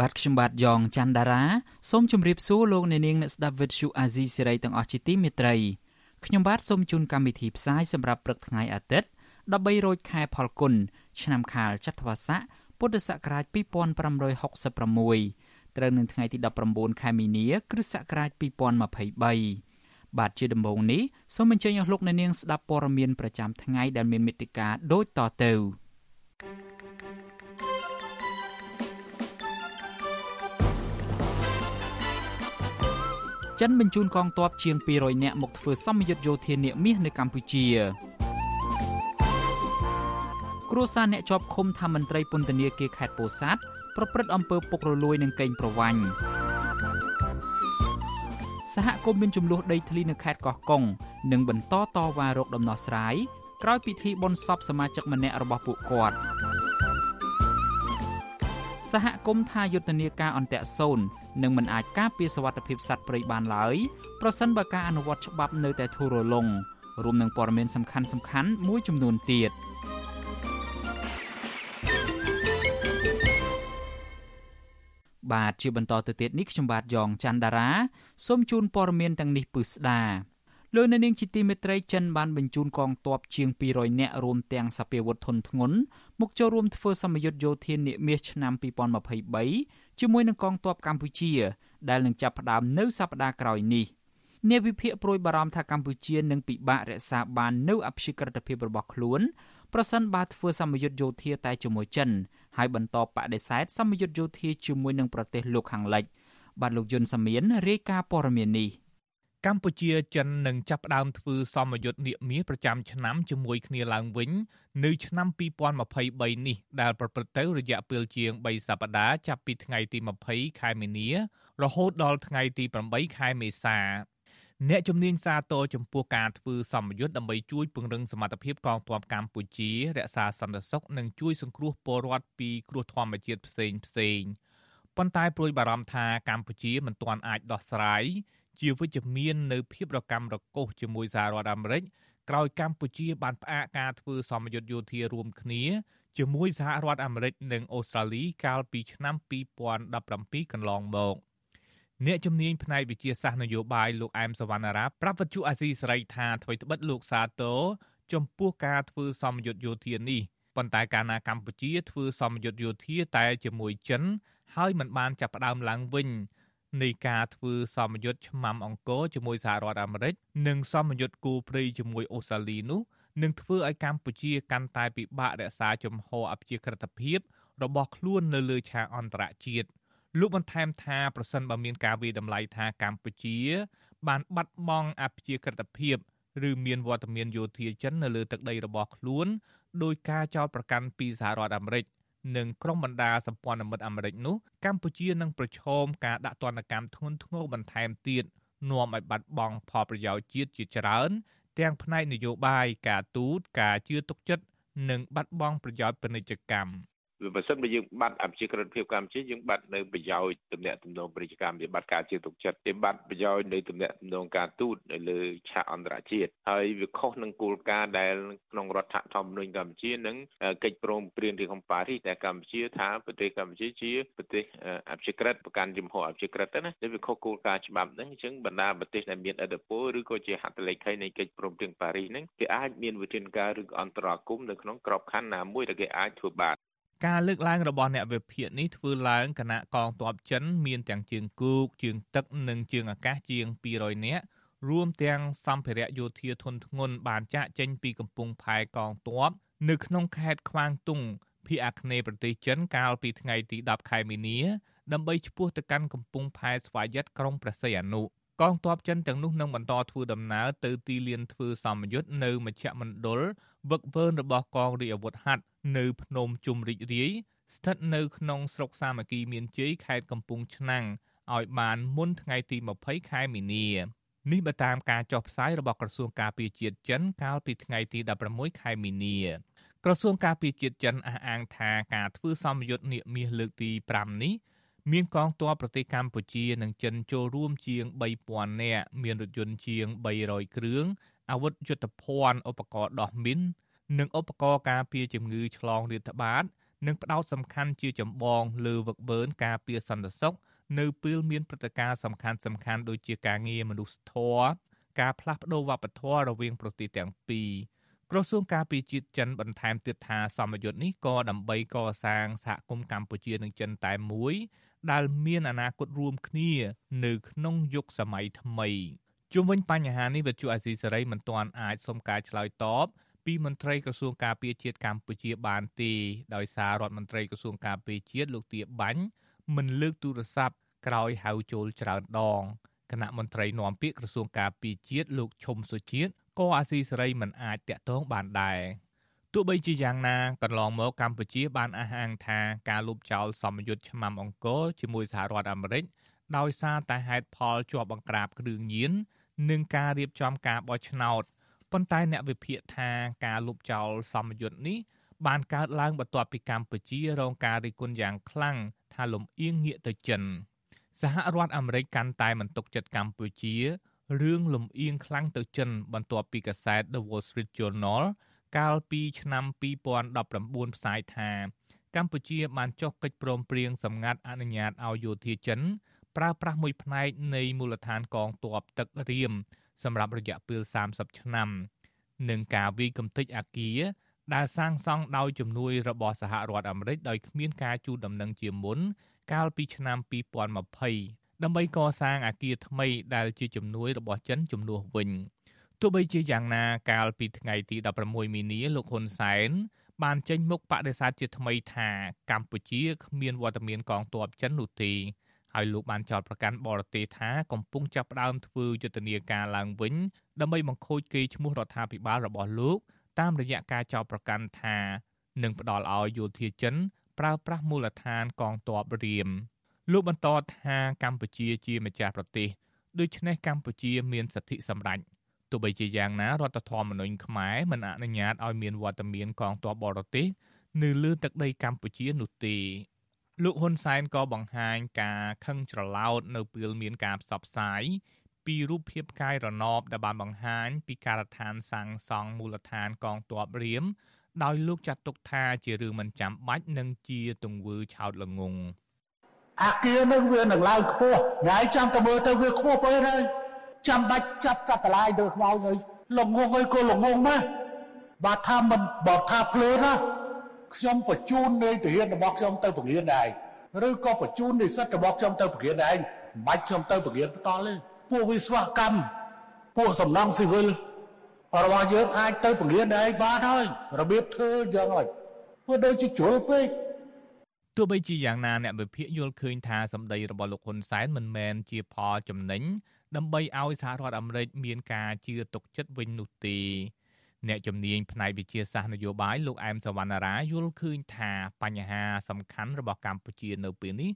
បាទខ្ញុំបាទយ៉ងច័ន្ទដារាសូមជម្រាបសួរលោកអ្នកនាងអ្នកស្ដាប់វិទ្យុអាស៊ីសេរីទាំងអស់ជាទីមេត្រីខ្ញុំបាទសូមជូនកម្មវិធីផ្សាយសម្រាប់ព្រឹកថ្ងៃអាទិត្យ13រោចខែផលគុណឆ្នាំខាលចត្វាស័កពុទ្ធសករាជ2566ត្រូវនឹងថ្ងៃទី19ខែមីនាគ្រិស្តសករាជ2023បាទជាដំបូងនេះសូមអញ្ជើញអស់លោកអ្នកនាងស្ដាប់ព័ត៌មានប្រចាំថ្ងៃដែលមានមេត្តាដូចតទៅ ចិនបញ្ជូនកងទ័ពជាង200នាក់មកធ្វើសម្ពយុទ្ធយោធានាមាសនៅកម្ពុជាគ្រួសារអ្នកជាប់ឃុំថាមន្ត្រីពន្ធនាគារខេត្តពោធិ៍សាត់ប្រព្រឹត្តអំពើពុករលួយនិងកេងប្រវ័ញ្ចសហគមន៍មានចំនួនដីធ្លីនៅខេត្តកោះកុងនឹងបន្តតវ៉ារោគដំណោះស្រាយក្រោយពិធីបុណ្យសពសមាជិកម្នាក់របស់ពួកគាត់សហគមន៍ថាយុទ្ធនាការអន្តៈសូន នឹងមិនអាចការពារសវត្ថិភាពសត្វព្រៃបានឡើយប្រសិនបើការអនុវត្តច្បាប់នៅតែធូររលុងរួមនឹងព័ត៌មានសំខាន់ៗមួយចំនួនទៀត។បាទជាបន្តទៅទៀតនេះខ្ញុំបាទយ៉ងច័ន្ទដារាសូមជូនព័ត៌មានទាំងនេះពឺស្ដា លោកនៅនាងជាទីមេត្រីចិនបានបញ្ជូនកងទ័ពជាង200នាក់រួមទាំងសពាវុធធនធ្ងន់មកចូលរួមធ្វើសម្ពយុទ្ធយោធានាមាសឆ្នាំ2023ជាមួយនឹងកងទ័ពកម្ពុជា ដែលនឹងចាប់ផ្ដើមនៅសប្តាហ៍ក្រោយនេះអ្នកវិភាគប្រួយបារម្ភថាកម្ពុជានឹងពិបាករក្សាបាននូវអព្យាក្រឹតភាពរបស់ខ្លួនប្រសិនបើធ្វើសម្ពយុទ្ធយោធាតែជាមួយចិនហើយបន្តបដិសេធសម្ពយុទ្ធយោធាជាមួយនឹងប្រទេសលោកខាងលិចបាទលោកយុនសាមៀនរាយការណ៍ព័ត៌មាននេះ កម្ពុជាចិននឹងចាប់ផ្ដើមធ្វើសមយុទ្ធនាមាសប្រចាំឆ្នាំជាមួយគ្នាឡើងវិញ នៅឆ្នាំ2023នេះដែលប្រព្រឹត្តទៅរយៈពេលជាង3សប្តាហ៍ចាប់ពីថ្ងៃទី20ខែមីនា រហូតដល់ថ្ងៃទី8ខែមេសាអ្នកជំនាញសាទរចំពោះការធ្វើសម្ពយុទ្ធដើម្បីជួយពង្រឹងសមត្ថភាពកងទ័ពកម្ពុជា រក្សាសន្តិសុខនិងជួយសង្គ្រោះពលរដ្ឋពីគ្រោះធម្មជាតិផ្សេងផ្សេងប៉ុន្តែព្រួយបារម្ភថាកម្ពុជាមិនទាន់អាចដោះស្រាយ ជាវិជ្ជមាននៅភាពរកម្មរកុសជាមួយសហរដ្ឋអាមេរិកក្រោយកម្ពុជាបានផ្អាកការធ្វើសម្ពយុទ្ធយោធារួមគ្នាជាមួយសហរដ្ឋអាមេរិកនិងអូស្ត្រាលីកាលពីឆ្នាំ2017កន្លងមក។អ្នកជំនាញផ្នែកវិទ្យាសាស្ត្រនយោបាយលោកអែមសវណ្ណារាប្រាប់វិទ្យុអាស៊ីសេរីថាអ្វីត្បិតលោកសាទរចំពោះការធ្វើសម្ពយុទ្ធយោធានេះប៉ុន្តែកាលណាកម្ពុជាធ្វើសម្ពយុទ្ធយោធាតែជាមួយចិនហើយមិនបានចាប់ផ្ដើមឡើងវិញ នៃការធ្វើសម្ពយុទ្ធឆ្មាំអង្គរជាមួយសហរដ្ឋអាមេរិកនិងសម្ពយុទ្ធគូព្រៃជាមួយអូស្ត្រាលីនោះនឹងធ្វើឲ្យកម្ពុជាកាន់តែពិបាករក្សាជំហរអព្យាក្រឹតភាពរបស់ខ្លួននៅលើឆាកអន្តរជាតិ។លោកបន្ថែមថាប្រសិនបើមានការវិតម្លៃថាកម្ពុជា បានបាត់បង់អព្យាក្រឹតភាពឬមានវត្តមានយោធាចិននៅលើទឹកដីរបស់ខ្លួនដោយការចោទប្រកាន់ពីសហរដ្ឋអាមេរិក និងក្រុមបណ្ដាសម្ព័ន្ធមិត្តអាមេរិកនោះកម្ពុជានឹងប្រឈមការដាក់ទណ្ឌកម្មធ្ងន់ធ្ងរបន្ថែមទៀតនាំឲ្យបាត់បង់ផលប្រយោជន៍ជាតិជាច្រើន ទាំងផ្នែកនយោបាយការទូតការជឿទុកចិត្តនិងបាត់បង់ប្រយោជន៍ពាណិជ្ជកម្ម បើសិនបើយើងបាត់អភិជាក្រិតភាពកម្ពុជាយើងបាត់នៅប្រយោជន៍ទំនាក់ទំនងពាណិជ្ជកម្មវាបាត់ការជឿទុកចិត្តវាបាត់ប្រយោជន៍នៃទំនាក់ទំនងការទូតនៅលើឆាកអន្តរជាតិហើយវាខុសនឹងគោលការណ៍ដែលក្នុងរដ្ឋធម្មនុញ្ញកម្ពុជានិងកិច្ចព្រមព្រៀងទីក្រុងប៉ារីសដែលកម្ពុជាថាប្រទេសកម្ពុជាជាប្រទេសអភិជាក្រិតប្រកាន់ជំហរអភិជាក្រិតណាវាខុសគោលការណ៍ច្បាប់ហ្នឹងអញ្ចឹងបណ្ដាប្រទេសដែលមានឥទ្ធិពលឬក៏ជាហត្ថលេខីនៃកិច្ចព្រមព្រៀងប៉ារីសហ្នឹងគេអាចមានវិធានការឬអន្តរាគមន៍នៅក្នុងក្របខ័ណ្ឌណាមួយដែលគេអាចធ្វើបាន ការលើកឡើងរបស់អ្នកវិភាគនេះធ្វើឡើងគណៈកងទ័ពចិនមានទាំងជើងគោកជើងទឹកនិងជើងអាកាសជាង200នាក់រួមទាំងសម្ភារៈយោធាធនធ្ងន់បានចាក់ចេញពីកំពង់ផែកងទ័ពនៅក្នុងខេត្តខ្វាងតុងភាគអាគ្នេយ៍ប្រទេសចិនកាលពីថ្ងៃទី10ខែមីនាដើម្បីឈ្មោះទៅកាន់កំពង់ផែស្វាយ័តក្រុងព្រះសីហនុកងទ័ពចិនទាំងនោះនឹងបន្តធ្វើដំណើរទៅទីលានធ្វើសម្ពយុទ្ធនៅមជ្ឈមណ្ឌល វឹកវើរបស់កងរាជអាវុធហត្ថនៅភ្នំជុំរីករាយស្ថិតនៅក្នុងស្រុកសាមគ្គីមានជ័យខេត្តកំពង់ឆ្នាំងឲ្យបានមុនថ្ងៃទី20ខែមីនានេះបើតាមការចុះផ្សាយរបស់ក្រសួងការពារជាតិចិនកាលពីថ្ងៃទី16ខែមីនាក្រសួងការពារជាតិចិនអះអាងថាការធ្វើសម្ពយុទ្ធនាគមាសលើកទី5នេះមានកងទ័ពប្រទេសកម្ពុជានិងចិនចូលរួមជាង3000នាក់មានរថយន្តជាង300គ្រឿង អាវុធយុទ្ធភ័ណ្ឌឧបករណ៍ដោះមីននិងឧបករណ៍ការពារជំងឺឆ្លងរាតត្បាតនិងផ្ដោតសំខាន់ជាចម្បងលើវឹកបឺនការពារសន្តិសុខនៅពេលមានព្រឹត្តិការណ៍សំខាន់សំខាន់ដូចជាការងារមនុស្សធម៌ការផ្លាស់ប្ដូរវប្បធម៌រវាងប្រទេសទាំងពីរក្រសួងការពារជាតិចិនបន្ថែមទៀតថាសម្ពយុទ្ធនេះក៏ដើម្បីកសាងសហគមន៍កម្ពុជានិងចិនតែមួយដែលមានអនាគតរួមគ្នានៅក្នុងយុគសម័យថ្មី ជុំវិញបញ្ហានេះវិទ្យុអាស៊ីសេរីមិនទាន់អាចសុំការឆ្លើយតបពីមន្ត្រីក្រសួងការពារជាតិកម្ពុជាបានទេដោយសាររដ្ឋមន្ត្រីក្រសួងការពារជាតិលោកទាបាញ់មិនលើកទូរស័ព្ទក្រោយហៅចូលច្រើនដងគណៈមន្ត្រីនាំពាក្យក្រសួងការពារជាតិលោកឈុំសុជាតិក៏អាស៊ីសេរីមិនអាចតាក់ទងបានដែរទោះបីជាយ៉ាងណាកន្លងមកកម្ពុជាបានអះអាងថាការលុបចោលសម្ពយុទ្ធឆ្មាំអង្គរជាមួយសហរដ្ឋអាមេរិកដោយសារតែហេតុផលជាប់បង្ក្រាបគ្រឿងញៀន និងការរៀបចំការបោះឆ្នោតប៉ុន្តែអ្នកវិភាគថាការលុបចោលសម្ពយុទ្ធនេះបានកើតឡើងបន្ទាប់ពីកម្ពុជារងការរិះគន់យ៉ាងខ្លាំងថាលំអៀងងាកទៅចិនសហរដ្ឋអាមេរិកកាន់តែមិនទុកចិត្តកម្ពុជារឿងលំអៀងខ្លាំងទៅចិន បន្ទាប់ពីកាសែត The Wall Street Journal កាលពីឆ្នាំ2019ផ្សាយថាកម្ពុជាបានចុះកិច្ចព្រមព្រៀងសម្ងាត់អនុញ្ញាតឲ្យយោធាចិន ប្រើប្រាស់មួយផ្នែកនៃមូលដ្ឋានកងទ័ពទឹករៀមសម្រាប់រយៈពេល30ឆ្នាំនិងការវាយកំទេចអាគារដែលសាងសង់ដោយជំនួយរបស់សហរដ្ឋអាមេរិកដោយគ្មានការជូនដំណឹងជាមុនកាលពីឆ្នាំ2020ដើម្បីកសាងអាគារថ្មីដែលជាជំនួយរបស់ចិនជំនួសវិញទោះបីជាយ៉ាងណាកាលពីថ្ងៃទី16មីនាលោកហ៊ុនសែនបានចេញមុខបដិសេធជាថ្មីថាកម្ពុជាគ្មានវត្តមានកងទ័ពចិននោះទេ ហើយលោកបានចោទប្រកាន់បរទេសថាកំពុងចាប់ផ្ដើមធ្វើយុទ្ធនាការឡើងវិញដើម្បីបង្ខូចកេរ្តិ៍ឈ្មោះរដ្ឋាភិបាលរបស់លោក តាមរយៈការចោទប្រកាន់ថានឹងផ្ដល់ឲ្យយោធាចិន ប្រើប្រាស់មូលដ្ឋានកងទ័ពរៀមលោកបន្តថាកម្ពុជាជាម្ចាស់ប្រទេសដូច្នេះកម្ពុជាមានសិទ្ធិសម្រេចទោះបីជាយ៉ាងណារដ្ឋធម្មនុញ្ញខ្មែរមិនអនុញ្ញាតឲ្យមានវត្តមានកងទ័ពបរទេសនៅលើទឹកដីកម្ពុជានោះទេ លោកហ៊ុនសែនក៏បង្ហាញការខឹងច្រឡោតនៅពេលមានការផ្សព្វផ្សាយពីរូបភាពកាយរណបដែលបានបង្ហាញពីការដ្ឋានសាងសង់មូលដ្ឋានកងទ័ពរៀមដោយលោកចាត់ទុកថាជារឿងមិនចាំបាច់និងជាទង្វើឆោតល្ងង់អាគារនឹងវានឹងឡើងខ្ពស់ថ្ងៃចាំទៅមើលទៅវាខ្ពស់ពេកហើយចាំបាច់ចាប់កាត់តឡាយទៅខ្មោចហើយល្ងងហើយក៏ល្ងងណាស់បើថាមិនបើថាភ្លើណា ខ្ញុំបញ្ជូននៃទាហានរបស់ខ្ញុំទៅពង្រៀនដែរឬក៏បញ្ជូននិស្សិតរបស់ខ្ញុំទៅពង្រៀនដែរមិនបាច់ខ្ញុំទៅពង្រៀនបន្តទេពួកវិស្វកម្មពួកសំណង់ស៊ីវិលរបស់យើងអាចទៅពង្រៀនដែរបានហើយរបៀបធ្វើយ៉ាងហើយព្រោះដូចជាជ្រុលពេកទោះបីជាយ៉ាងណាអ្នកវិភាគយល់ឃើញថាសម្ដីរបស់លោកហ៊ុនសែនមិនមែនជាផលចំណេញដើម្បីឲ្យសហរដ្ឋអាមេរិកមានការជឿទុកចិត្តវិញនោះទេ អ្នកជំនាញផ្នែកវិទ្យាសាស្ត្រនយោបាយលោកអែមសវណ្ណារាយល់ឃើញថាបញ្ហាសំខាន់របស់កម្ពុជានៅពេលនេះ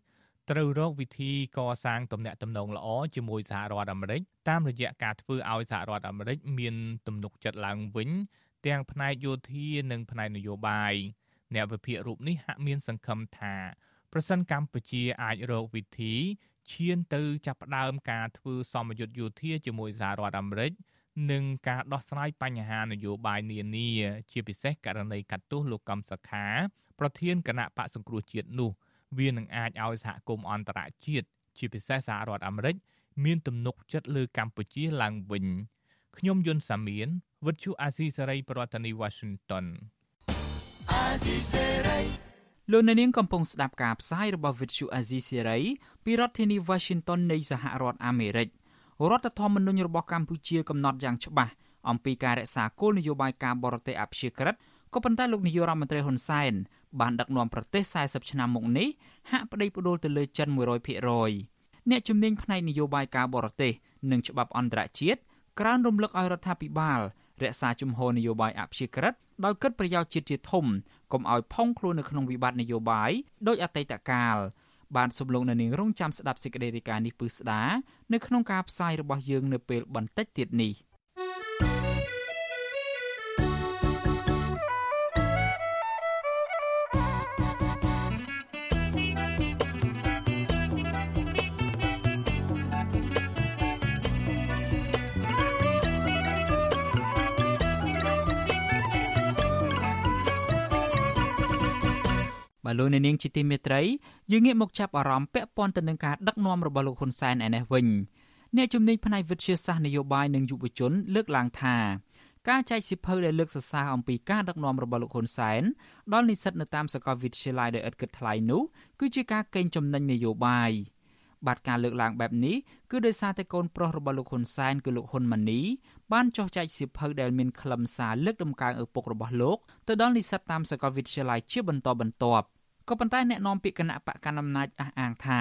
ត្រូវរកវិធីកសាងទំនាក់ទំនងល្អជាមួយសហរដ្ឋអាមេរិកតាមរយៈការធ្វើឲ្យសហរដ្ឋអាមេរិកមានទំនុកចិត្តឡើងវិញ ទាំងផ្នែកយោធានិងផ្នែកនយោបាយអ្នកវិភាគរូបនេះហាក់មានសង្ឃឹមថាប្រសិនកម្ពុជាអាចរកវិធីឈានទៅចាប់ផ្ដើមការធ្វើសមយុទ្ធយោធាជាមួយសហរដ្ឋអាមេរិក និងការដោះស្រាយបញ្ហានយោបាយនានា ជាពិសេសករណីកាត់ទោសលោកកំសខា ប្រធានគណៈបកសង្គ្រោះជាតិនោះ វានឹងអាចឲ្យសហគមន៍អន្តរជាតិជាពិសេសសហរដ្ឋអាមេរិកមានទំនុកចិត្តលើកម្ពុជាឡើងវិញខ្ញុំយុនសាមៀនវិទ្យុអាស៊ីសេរីប្រធានាធិបតី Washington អាស៊ីសេរីលោកអ្នកនាងកំពុងស្ដាប់ការផ្សាយរបស់វិទ្យុអាស៊ីសេរីពីរដ្ឋធានី Washington នៃសហរដ្ឋអាមេរិក រដ្ឋធម្មនុញ្ញរបស់កម្ពុជាកំណត់យ៉ាងច្បាស់អំពីការរក្សាគោលនយោបាយការបរទេសអព្យាក្រឹតក៏ប៉ុន្តែលោកនាយករដ្ឋមន្ត្រីហ៊ុនសែនបានដឹកនាំប្រទេស40ឆ្នាំមកនេះហាក់ប្តីផ្ដួលទៅលើចិន100%អ្នកជំនាញផ្នែកនយោបាយការបរទេសនិងច្បាប់អន្តរជាតិក្រើនរំលឹកឲ្យរដ្ឋាភិបាលរក្សាជំហរនយោបាយអព្យាក្រឹតដោយគិតប្រយោជន៍ជាតិជាធំកុំឲ្យផុងខ្លួននៅក្នុងវិបត្តិនយោបាយដោយអតីតកាល បានសំឡងនៅនាងរងចាំស្ដាប់សេចក្តីរាយការណ៍នេះពឹស្ដានៅក្នុងការផ្សាយរបស់យើងនៅពេលបន្តិចទៀតនេះ បើលោកអ្នកនាងជាទីមេត្រីយើងងាកមកចាប់អារម្មណ៍ពាក់ព័ន្ធទៅនឹងការដឹកនាំរបស់លោកហ៊ុនសែនឯនេះវិញអ្នកជំនាញផ្នែកវិទ្យាសាស្ត្រនយោបាយនិងយុវជន លើកឡើងថាការចែកសិភៅដែលលើកសរសើរអំពីការដឹកនាំរបស់លោកហ៊ុនសែនដល់និស្សិតនៅតាមសាកលវិទ្យាល័យដោយឥតគិតថ្លៃនោះគឺជាការកេងចំណេញនយោបាយបាទការលើកឡើងបែបនេះគឺដោយសារតែកូនប្រុសរបស់លោកហ៊ុនសែនគឺលោកហ៊ុនម៉ាណីបានចោះចែកសៀវភៅដែលមានខ្លឹមសារលើកដំកើងឪពុករបស់លោកទៅដល់និស្សិតតាមសាកលវិទ្យាល័យជាបន្តបន្ទាប់ ក៏ប៉ុន្តែអ្នកនាំពាក្យគណៈបកកណ្ដាលអំណាចអះអាងថា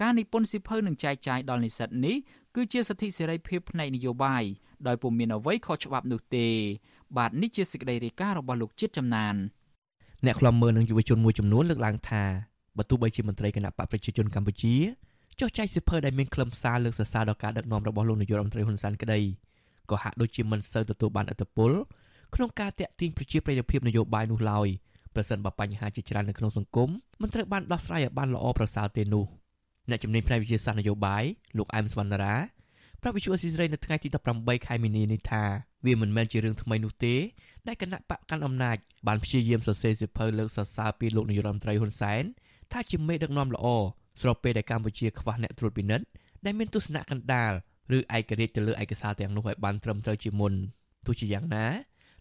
ការនិពន្ធសៀវភៅនឹងចែកចាយដល់និស្សិតនេះគឺជាសិទ្ធិសេរីភាពផ្នែកនយោបាយដោយពុំមានអ្វីខុសច្បាប់នោះទេបាទនេះជាសេចក្តីរាយការណ៍របស់លោកជាតិចំណានអ្នកខ្លំមើលនឹងយុវជនមួយចំនួនលើកឡើងថាបើទោះបីជាមន្ត្រីគណៈបកប្រជាជនកម្ពុជាចុះចែកសៀវភៅដែលមានខ្លឹមសារលើកសរសើរដល់ការដឹកនាំរបស់លោកនាយករដ្ឋមន្ត្រីហ៊ុនសែនក្តីក៏ហាក់ដូចជាមិនសូវទទួលបានឥទ្ធិពលក្នុងការតាក់ទាញប្រជាប្រិយភាពនយោបាយនោះឡើយ ប្រសិនបើបញ្ហាជាច្រើននៅក្នុងសង្គមមិនត្រូវបានដោះស្រាយឲ្យបានល្អប្រសើរទេនោះអ្នកជំនាញផ្នែកវិទ្យាសាស្ត្រនយោបាយលោកអែមសវណ្ណារាប្រាប់វិទ្យុអស៊ីសេរីនៅថ្ងៃទី18ខែមីនានេះថាវាមិនមែនជារឿងថ្មីនោះទេដែលគណៈបកកាន់អំណាចបានព្យាយាមសរសេរសៀវភៅលើកសរសើរពីលោកនាយរដ្ឋមន្ត្រីហ៊ុនសែនថាជាមេដឹកនាំល្អស្របពេលដែលកម្ពុជាខ្វះអ្នកត្រួតពិនិត្យដែលមានទស្សនៈកណ្ដាលឬឯករាជ្យទៅលើឯកសារទាំងនោះឲ្យបានត្រឹមត្រូវជាមុនទោះជាយ៉ាងណា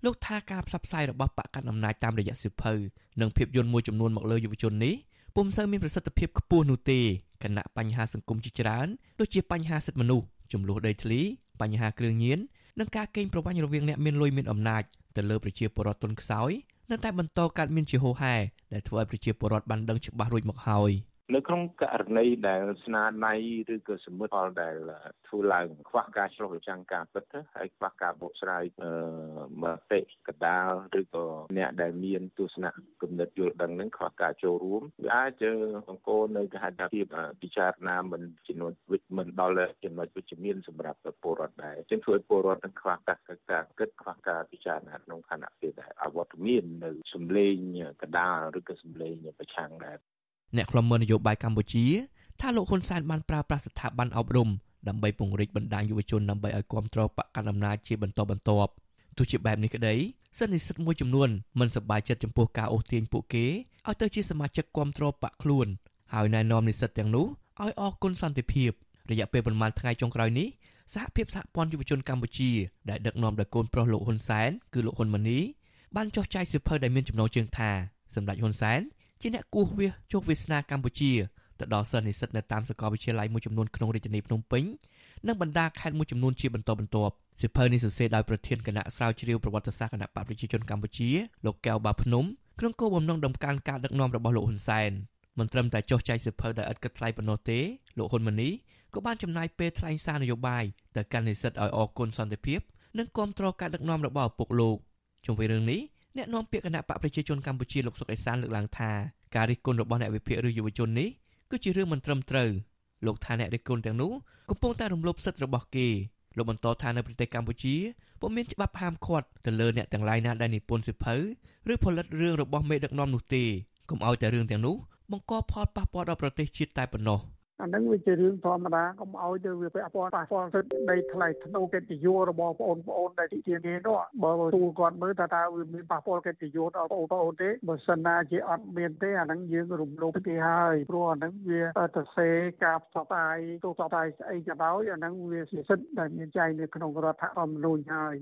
លោកថាការផ្សព្វផ្សាយរបស់បកកាន់អំណាចតាមរយៈសិភៅនិងភាពយន្តមួយចំនួនមកលើយុវជននេះពុំសូវមានប្រសិទ្ធភាពខ្ពស់នោះទេគណៈបញ្ហាសង្គមជាច្រើនដូចជាបញ្ហាសិទ្ធិមនុស្សចំនួនដីធ្លីបញ្ហាគ្រឿងញៀននិងការកេងប្រវ័ញ្ចរវាងអ្នកមានលុយមានអំណាចទៅលើប្រជាពលរដ្ឋទុនខ្សោយនៅតែបន្តកើតមានជាហូរហែដែលធ្វើឲ្យប្រជាពលរដ្ឋបានដឹងច្បាស់រួចមកហើយ។ នៅក្នុងករណីដែលស្នាដៃឬក៏សមិទ្ធផលដែលធ្វើឡើងខ្វះការឆ្លុះបញ្ចាំងការពិតហើយខ្វះការបកស្រាយមតិកដាលឬក៏អ្នកដែលមានទស្សនៈគំនិតយល់ដឹងនឹងខ្វះការចូលរួមវាអាចអង្គនៅគេហៅថាភាពពិចារណាមិនចំណុចវិជ្ជមិនដល់ចំណុចវិជ្ជមានសម្រាប់ពលរដ្ឋដែរចឹងធ្វើឲ្យពលរដ្ឋនឹងខ្វះការការគិតខ្វះការពិចារណាក្នុងខណៈពេលដែលអវត្តមាននៅសម្លេងកដាលឬក៏សម្លេងប្រឆាំងដែរ អ្នកខ្លំមើលនយោបាយកម្ពុជាថាលោកហ៊ុនសែនបានប្រើប្រាស់ស្ថាប័នអប់រំដើម្បីពង្រីកបណ្ដាញយុវជនដើម្បីឲ្យគ្រប់គ្រងបកកណ្ដាលអំណាចជាបន្តបន្ទាប់ទោះជាបែបនេះក្តីសិស្សនិស្សិតមួយចំនួនមិនសប្បាយចិត្តចំពោះការអូសទាញពួកគេឲ្យទៅជាសមាជិកគ្រប់គ្រងបកខ្លួនហើយណែនាំនិស្សិតទាំងនោះឲ្យអរគុណសន្តិភាពរយៈពេលប្រមាណថ្ងៃចុងក្រោយនេះសហភាពសហព័ន្ធយុវជនកម្ពុជាដែលដឹកនាំដោយកូនប្រុសលោកហ៊ុនសែនគឺលោកហ៊ុនម៉ាណីបានចុះចាយសៀវភៅដែលមានចំណងជើងថាសម្ដេចហ៊ុនសែន ជាអ្នកគោះវាសជោគវាសនាកម្ពុជាទៅដល់សិស្សនិស្សិតនៅតាមសាកលវិទ្យាល័យមួយចំនួនក្នុងរាជធានីភ្នំពេញនិងបណ្ដាខេត្តមួយចំនួនជាបន្តបន្ទាប់សិភៅនេះសរសេរដោយប្រធានគណៈស្រាវជ្រាវប្រវត្តិសាស្ត្រគណៈបកប្រជាជនកម្ពុជាលោកកែវបាភ្នំក្នុងគោលបំណងដំកើងការដឹកនាំរបស់លោកហ៊ុនសែនមិនត្រឹមតែចុះចែកសិភៅដោយឥតគិតថ្លៃប៉ុណ្ណោះទេលោកហ៊ុនម៉ាណីក៏បានចំណាយពេលថ្លែងសារនយោបាយទៅកាន់និស្សិតឲ្យអគុណសន្តិភាព និងគ្រប់គ្រងការដឹកនាំរបស់ឪពុកលោកជុំវិញរឿងនេះ អ្នកនាំពាក្យគណៈបកប្រជាជនកម្ពុជាលោកសុកអេសានលើកឡើងថាការរិះគន់របស់អ្នកវិភាគឬយុវជននេះគឺជារឿងមិនត្រឹមត្រូវលោកថាអ្នករិះគន់ទាំងនោះកំពុងតែរំលោភសិទ្ធិរបស់គេលោកបន្តថានៅប្រទេសកម្ពុជាពុំមានច្បាប់ហាមឃាត់ទៅលើអ្នកទាំងឡាយណាដែលនិពន្ធសិភៅឬផលិតរឿងរបស់មេដឹកនាំនោះទេកុំឲ្យតែរឿងទាំងនោះបង្កផលប៉ះពាល់ដល់ប្រទេសជាតិតែប៉ុណ្ណោះ អាហ្នឹងវាជារឿងធម្មតាកុំឲ្យទៅវាពាក់ព័ន្ធប៉ះពាល់សិទ្ធិដីថ្លៃថ្នូរកិត្តិយសរបស់បងប្អូនដែលទីទាននេះនោះបើទូគាត់មើលថាតើវាមានប៉ះពាល់កិត្តិយសដល់បងប្អូនទេបើសិនណាជាអត់មានទេអាហ្នឹងយើងរំលោភគេហើយព្រោះអាហ្នឹងវាទៅសេការផ្សព្វផ្សាយទូផ្សព្វផ្សាយស្អីក៏ដោយអាហ្នឹងវាជាសិទ្ធិដែលមានចែងនៅក្នុងរដ្ឋធម្មនុញ្ញហើយ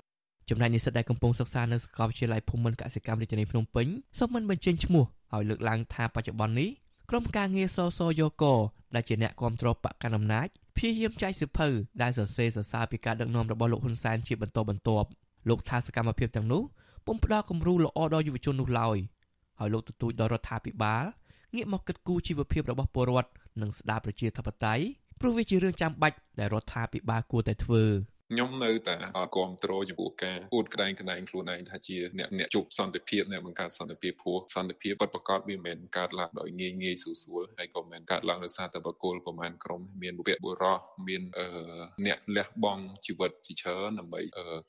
ចំណែកនិស្សិតដែលកំពុងសិក្សានៅសាកលវិទ្យាល័យភូមិន្ទកសិកម្មរាជធានីភ្នំពេញសូមមិនបញ្ចេញឈ្មោះហើយលើកឡើងថាបច្ចុប្បន្ននេះ ក្រុមការងារសសយកកដែលជាអ្នកគ្រប់គ្រងបកកណ្ដាលអំណាចព្យាយាមចែកសិភៅដែលសរសេរសរសើរពីការដឹកនាំរបស់លោកហ៊ុនសែនជាបន្តបន្ទាប់លោកថាសកម្មភាពទាំងនោះពុំផ្ដល់គំរូល្អដល់យុវជននោះឡើយហើយលោកទទូចដល់រដ្ឋាភិបាលងាកមកគិតគូរជីវភាពរបស់ពលរដ្ឋនិងស្ដារប្រជាធិបតេយ្យព្រោះវាជារឿងចាំបាច់ដែលរដ្ឋាភិបាលគួរតែធ្វើ ខ្ញុំនៅតែអត់គ្រប់គ្រងចំពោះការអួតក្តែងក្តែងខ្លួនឯងថាជាអ្នកអ្នកជប់សន្តិភាពអ្នកបង្កើតសន្តិភាពព្រោះសន្តិភាពពិតប្រាកដវាមិនមែនកើតឡើងដោយងាយងាយស្រួលស្រួលហើយក៏មិនកើតឡើងដោយសារតែបកគលប្រមាណក្រុមមានបុព្វបុរសមានអ្នកលះបង់ជីវិតជាច្រើនដើម្បី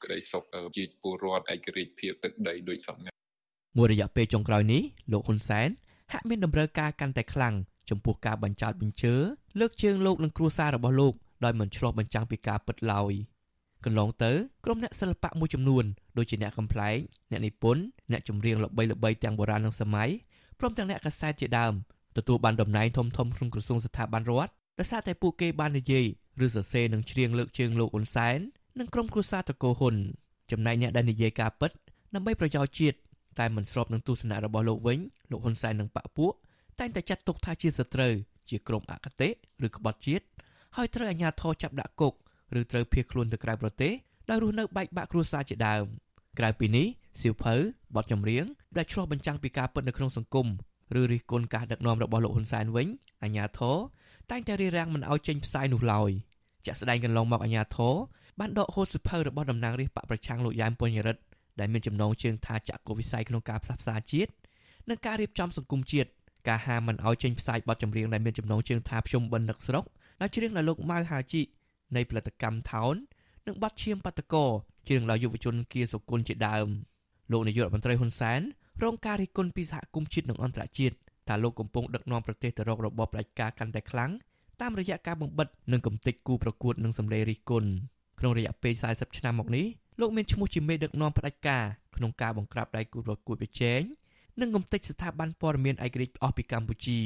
ក្តីសុខជាពលរដ្ឋឯករាជ្យភាពទឹកដីដូចសពថ្ងៃមួយរយៈពេលចុងក្រោយនេះលោកហ៊ុនសែនហាក់មានតម្រូវការកាន់តែខ្លាំងចំពោះការបញ្ចោតបញ្ជើលើកជើងលោកនិងគ្រួសាររបស់លោកដោយមិនឆ្លោះបញ្ចាំងពីការពិតឡើយ កន្លងទៅក្រុមអ្នកសិល្បៈមួយចំនួនដូចជាអ្នកកំ pl ែងអ្នកនិពន្ធអ្នកចម្រៀងល្បីៗទាំងបុរាណនិងសម័យព្រមទាំងអ្នកកាសែតជាដើមទទួលបានតំណែងធំៗក្នុងក្រសួងស្ថាប័នរដ្ឋដោយសារតែពួកគេបាននិយាយឬសរសេរនឹងច្រៀងលើកជើងលោកអ៊ុនសែននិងក្រុមគ្រួសារតកោហ៊ុនចំណែកអ្នកដែលនិយាយការពិតដើម្បីប្រយោជន៍ជាតិតែមិនស្របនឹងទស្សនៈរបស់លោកវិញលោកហ៊ុនសែននិងបកពួកតែងតែចាត់ទុកថាជាសត្រូវជាក្រុមអកតេឬក្បត់ជាតិហើយត្រូវអាជ្ញាធរចាប់ដាក់គុក ឬត្រូវភៀសខ្លួនទៅក្រៅប្រទេសដោយរស់នៅបែកបាក់គ្រួសារជាដើមក្រៅពីនេះសៀវភៅបទចម្រៀងដែលឆ្លុះបញ្ចាំងពីការពិតនៅក្នុងសង្គមឬរិះគន់ការដឹកនាំរបស់លោកហ៊ុនសែនវិញអាជ្ញាធរតែងតែរារាំងមិនឲ្យចេញផ្សាយនោះឡើយជាក់ស្ដែងកន្លងមកអាជ្ញាធរបានដកហូតសៀវភៅរបស់តំណាងរាស្ត្របកប្រឆាំងលោកយ៉ែមពញ្ញរិទ្ធដែលមានចំណងជើងថាចាក់កុវិស័យក្នុងការផ្សះផ្សាជាតិនិងការរៀបចំសង្គមជាតិការហាមមិនឲ្យចេញផ្សាយបទចម្រៀងដែលមានចំណងជើងថាភ្ជុំបិណ្ឌនឹកស្រុកដែលច្រៀងដោយលោកម៉ៅហាជី នៃផលិតកម្មថោននិងបទឈាមបាតកោច្រៀងដោយយុវជនគៀសុគន្ធជាដើមលោកនាយករដ្ឋមន្ត្រីហ៊ុនសែនរងការរិះគន់ពីសហគមន៍ជាតិនិងអន្តរជាតិថាលោកកំពុងដឹកនាំប្រទេសទៅរករបបផ្ដាច់ការកាន់តែខ្លាំងតាមរយៈការបំបិតនិងកំទេចគូប្រកួតនិងសម្លេងរិះគន់ក្នុងរយៈពេល40ឆ្នាំមកនេះលោកមានឈ្មោះជាមេដឹកនាំផ្ដាច់ការក្នុងការបង្ក្រាបដៃគូប្រកួតប្រជែងនិងកំទេចស្ថាប័នព័ត៌មានឯករាជ្យអស់ពីកម្ពុជា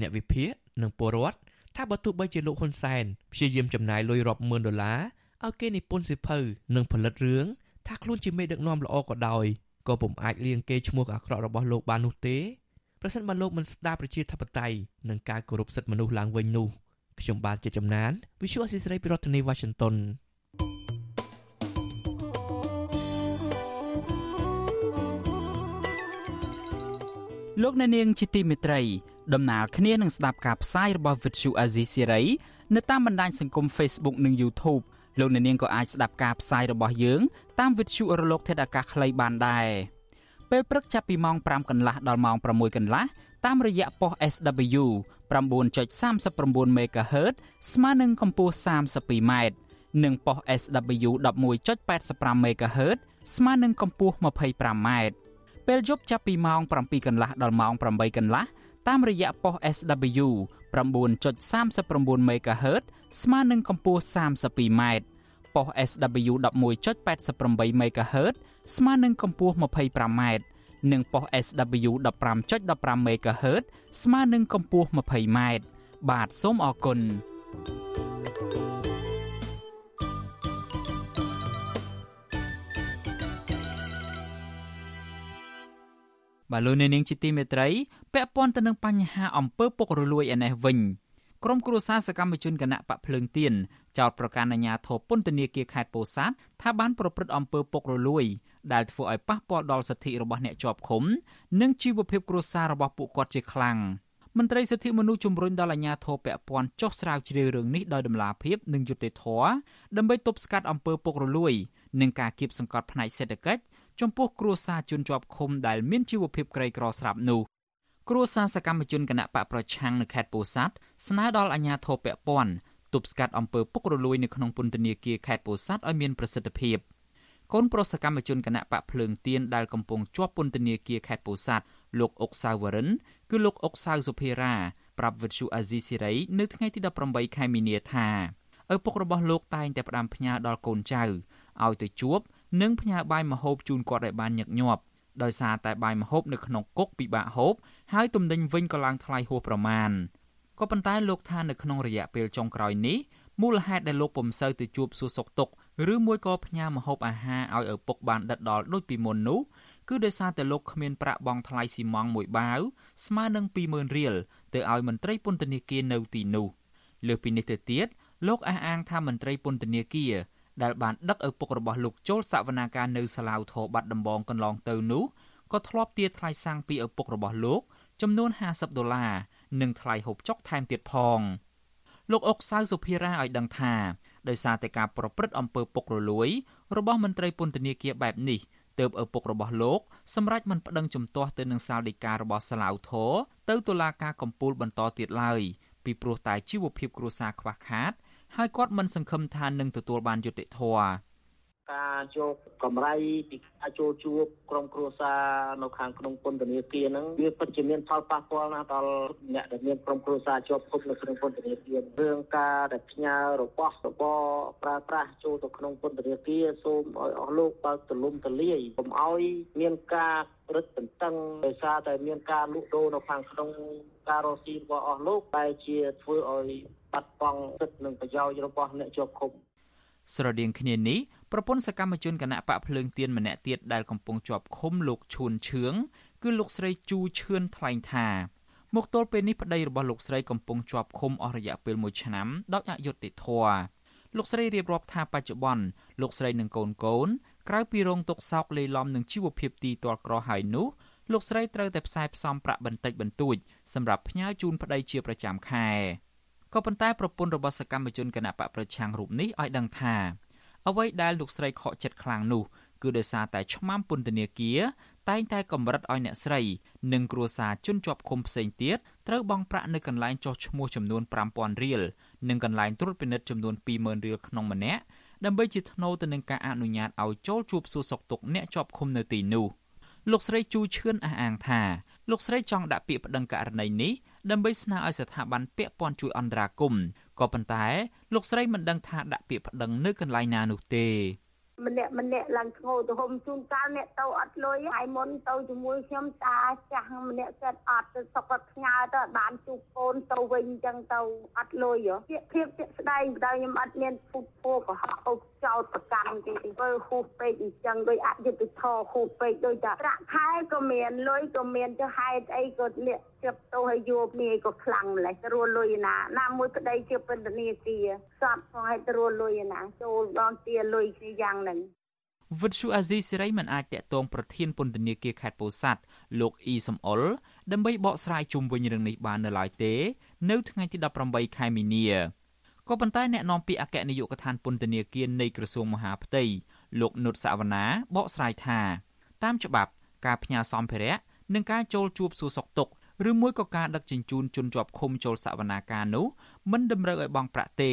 អ្នកវិភាគនិងពលរដ្ឋ ថាបើទោះបីជាលោកហ៊ុនសែនព្យាយាមចំណាយលុយរាប់ម៉ឺនដុល្លារឲ្យគេនិពន្ធសៀវភៅនិងផលិតរឿងថាខ្លួនជាមេដឹកនាំល្អក៏ដោយក៏ពុំអាចលៀងគេឈ្មោះអាក្រក់របស់លោកបាននោះទេប្រសិនបើលោកមិនស្ដារប្រជាធិបតេយ្យនិងការគោរពសិទ្ធិមនុស្សឡើងវិញនោះខ្ញុំបាទជាចំណាន Visual Assisray ពីរដ្ឋធានី Washington លោកអ្នកនាងជាទីមេត្រី ដំណើរគ្នានឹងស្ដាប់ការផ្សាយរបស់ Vuthu Azizi Siri នៅតាមបណ្ដាញសង្គម Facebook និង YouTube លោកអ្នកនាងក៏អាចស្ដាប់ការផ្សាយរបស់យើងតាម Vuthu រលក ធាតុអាកាសខ្លីបានដែរពេលព្រឹកចាប់ពីម៉ោង5កន្លះដល់ម៉ោង6កន្លះតាមរយៈប៉ុស SW 9.39 MHz ស្មើនឹងកម្ពស់ 32m និងប៉ុស SW 11.85 MHz ស្មើនឹងកម្ពស់ 25m ពេលយប់ចាប់ពីម៉ោង7កន្លះដល់ម៉ោង8កន្លះ តាមរយៈប៉ុស SW 9.39 MHz ស្មើនឹងកម្ពស់ 32m ប៉ុស SW 11.88 MHz ស្មើនឹងកម្ពស់ 25m និងប៉ុស SW 15.15 MHz ស្មើនឹងកម្ពស់ 20m បាទសូមអរគុណបាទលោកនាងជាទីមេត្រី ពាក់ព័ន្ធទៅនឹងបញ្ហាអំពើពុករលួយឯនេះវិញក្រុមគ្រួសារសកម្មជនគណៈបកភ្លើងទៀនចោតប្រកាសអាញាធរពន្ធនាគារខេត្តពោធិ៍សាត់ថាបានប្រព្រឹត្តអំពើពុករលួយដែលធ្វើឲ្យប៉ះពាល់ដល់សិទ្ធិរបស់អ្នកជាប់ឃុំ និងជីវភាពគ្រួសាររបស់ពួកគាត់ជាខ្លាំងមន្ត្រីសិទ្ធិមនុស្សជំរុញដល់អាជ្ញាធរពាក់ព័ន្ធចុះស្រាវជ្រាវរឿងនេះដោយដំណាភាពនិងយុត្តិធម៌ដើម្បីទប់ស្កាត់អំពើពុករលួយ និងការគៀបសង្កត់ផ្នែកសេដ្ឋកិច្ចចំពោះគ្រួសារជនជាប់ឃុំដែលមានជីវភាពក្រីក្រស្រាប់នោះ គ្រួសារសកម្មជនគណៈបកប្រឆាំងនៅខេត្តពោធិ៍សាត់ស្នើដល់អាជ្ញាធរពាក់ព័ន្ធទប់ស្កាត់អំពើពុករលួយនៅក្នុងពន្ធនាគារខេត្តពោធិ៍សាត់ឲ្យមានប្រសិទ្ធភាពកូនប្រុសសកម្មជនគណៈបកភ្លើងទៀនដែលកំពុងជាប់ពន្ធនាគារខេត្តពោធិ៍សាត់លោកអុកសាវរិន គឺលោកអុកសាវសុភារ៉ាប្រាប់វិទ្យុអាស៊ីសេរីនៅថ្ងៃទី18ខែមីនាថាឪពុករបស់លោកតែងតែផ្ដាំផ្ញើដល់កូនចៅឲ្យទៅជួប និងផ្ញើបាយម្ហូបជូនគាត់ឲ្យបានញឹកញាប់ដោយសារតែបាយម្ហូបនៅក្នុងគុកពិបាកហូប ហើយទំនិញវិញក៏ឡើងថ្លៃហួសប្រមាណក៏ប៉ុន្តែលោកថានៅក្នុងរយៈពេលចុងក្រោយនេះមូលហេតុដែលលោកពុំសូវទៅជួបសួរសុខទុក្ខឬមួយក៏ផ្ញើម្ហូបអាហារឲ្យឪពុកបានដិតដល់ដូចពីមុននោះគឺដោយសារតែលោកគ្មានប្រាក់បង់ថ្លៃស៊ីម៉ងមួយបាវស្មើនឹង20000រៀលទៅឲ្យមន្ត្រីពន្ធនាគារនៅទីនោះលើសពីនេះទៅទៀតលោកអះអាងថាមន្ត្រីពន្ធនាគារដែលបានដឹកឪពុករបស់លោកចូលសវនាការនៅសាឡាវធរបាត់ដំបងកន្លងទៅនោះក៏ធ្លាប់ទារថ្លៃសាំងពីឪពុករបស់លោក ចំនួន50ដុល្លារនិងថ្លៃហូបចុកថែមទៀតផងលោកអុកសៅសុភារ៉ាឲ្យដឹងថាដោយសារតែការប្រព្រឹត្តអំពើពុករលួយ របស់មន្ត្រីពន្ធនាគារបែបនេះទើបឪពុករបស់លោកសម្រេចមិនប្តឹងជំទាស់ទៅនឹងសាលដីការបស់សាឡាវធរទៅតុលាការកំពូលបន្តទៀតឡើយពីព្រោះតែជីវភាពគ្រួសារខ្វះខាត ហើយគាត់មិនសង្ឃឹមថានឹងទទួលបានយុត្តិធម៌ ការយកកម្រៃពីការចូលជួបក្រុមគ្រួសារនៅខាងក្នុងពន្ធនាគារហ្នឹងវាពិតជាមានផលប៉ះពាល់ណាស់ដល់អ្នកដែលមានក្រុមគ្រួសារជាប់គុកនៅក្នុងពន្ធនាគាររឿងការដែលផ្ញើរបស់របរប្រើប្រាស់ចូលទៅក្នុងពន្ធនាគារសូមឲ្យអស់លោកបើកទលំទលាយកុំឲ្យមានការរឹតបន្តឹងដោយសារតែមានការលក់ដូរនៅខាងក្នុងការរកស៊ីរបស់អស់លោកតែជាធ្វើឲ្យបាត់បង់សិទ្ធិនិងប្រយោជន៍របស់អ្នកជាប់ឃុំស្រដៀងគ្នានេះ ប្រពន្ធសកម្មជនគណៈបកភ្លើងទៀនម្នាក់ទៀតដែលកំពុងជាប់ឃុំលោកឈួនឈឿងគឺលោកស្រីជូឈឿនថ្លែងថាមកទល់ពេលនេះប្តីរបស់លោកស្រីកំពុងជាប់ឃុំអស់រយៈពេល1ឆ្នាំដោយអយុត្តិធម៌លោកស្រីរៀបរាប់ថាបច្ចុប្បន្នលោកស្រីនិងកូនកូនក្រៅពីរងទុក្ខសោកលេីឡំនឹងជីវភាពទីទាល់ក្រហើយនោះលោកស្រីត្រូវតែផ្សាយផ្សំប្រាក់បន្តិចបន្តួចសម្រាប់ផ្ញើជូនប្តីជាប្រចាំខែក៏ប៉ុន្តែប្រពន្ធរបស់សកម្មជនគណៈបកប្រឆាំងរូបនេះឲ្យដឹងថា អ្វីដែលលោកស្រីខកចិត្តខ្លាំងនោះគឺដោយសារតែឆ្មាំពន្ធនាគារតែងតែកម្រិតឲ្យអ្នកស្រី និងគ្រួសារជនជាប់ឃុំផ្សេងទៀតត្រូវបង់ប្រាក់នៅកន្លែងចុះឈ្មោះចំនួន5000រៀលនិងកន្លែងត្រួតពិនិត្យចំនួន20000រៀលក្នុងម្នាក់ដើម្បីជាថ្នូរទៅនឹងការអនុញ្ញាតឲ្យចូលជួបសួរសុខទុក្ខអ្នកជាប់ឃុំនៅទីនោះលោកស្រីជូឈឿនអះអាងថាលោកស្រីចង់ដាក់ពាក្យប្តឹងករណីនេះ ដើម្បីស្នើឲ្យស្ថាប័នពាក់ព័ន្ធជួយអន្តរាគមន៍ក៏ប៉ុន្តែលោកស្រីមិនដឹងថាដាក់ពាក្យប្តឹងនៅកន្លែងណានោះទេម្នាក់ម្នាក់ឡើងធ្ងោទៅហុំជូនកាលអ្នកទៅអត់លុយហើយមុនទៅជាមួយខ្ញុំតាចាស់ម្នាក់ចិត្តអត់ទៅសុកគាត់ផ្ញើទៅបានជួបកូនទៅវិញអញ្ចឹងទៅអត់លុយហ៎ភាពជាក់ស្ដែងបើខ្ញុំអត់មានពុទ្ធពោកុហកអុក ចោតប្រកាន់ទេធ្វើហួសពេកអញ្ចឹងដោយអយុត្តិធម៌ហួសពេកដោយតែប្រាក់ខែក៏មានលុយក៏មានទៅហេតុអីក៏លាក់ជាប់ទៅឲ្យយកនាយក៏ខ្លាំងម្លេះរួលុយណាណាមួយប្តីជាពន្ធនាគារសតផងឲ្យរួលុយណាចូលដល់ទាលុយគ្នាយ៉ាងហ្នឹងវិទ្យុអាស៊ីសេរីមិនអាចតាក់ទងប្រធានពន្ធនាគារខេត្តពោធិ៍សាត់លោកអ៊ីសំអុលដើម្បីបកស្រាយជុំវិញរឿងនេះបាននៅឡើយទេ នៅថ្ងៃទី18ខែមីនា ក៏ប៉ុន្តែអ្នកនាំពាក្យអគ្គនាយកដ្ឋានពន្ធនាគារនៃក្រសួងមហាផ្ទៃលោកនុតសវណ្ណាបកស្រាយថា តាមច្បាប់ការផ្ញើសម្ភារៈនិងការចូលជួបសួរសុខទុក្ខឬមួយក៏ការដឹកជញ្ជូនជនជាប់ឃុំចូលសវនាការនោះមិនតម្រូវឲ្យបង់ប្រាក់ទេ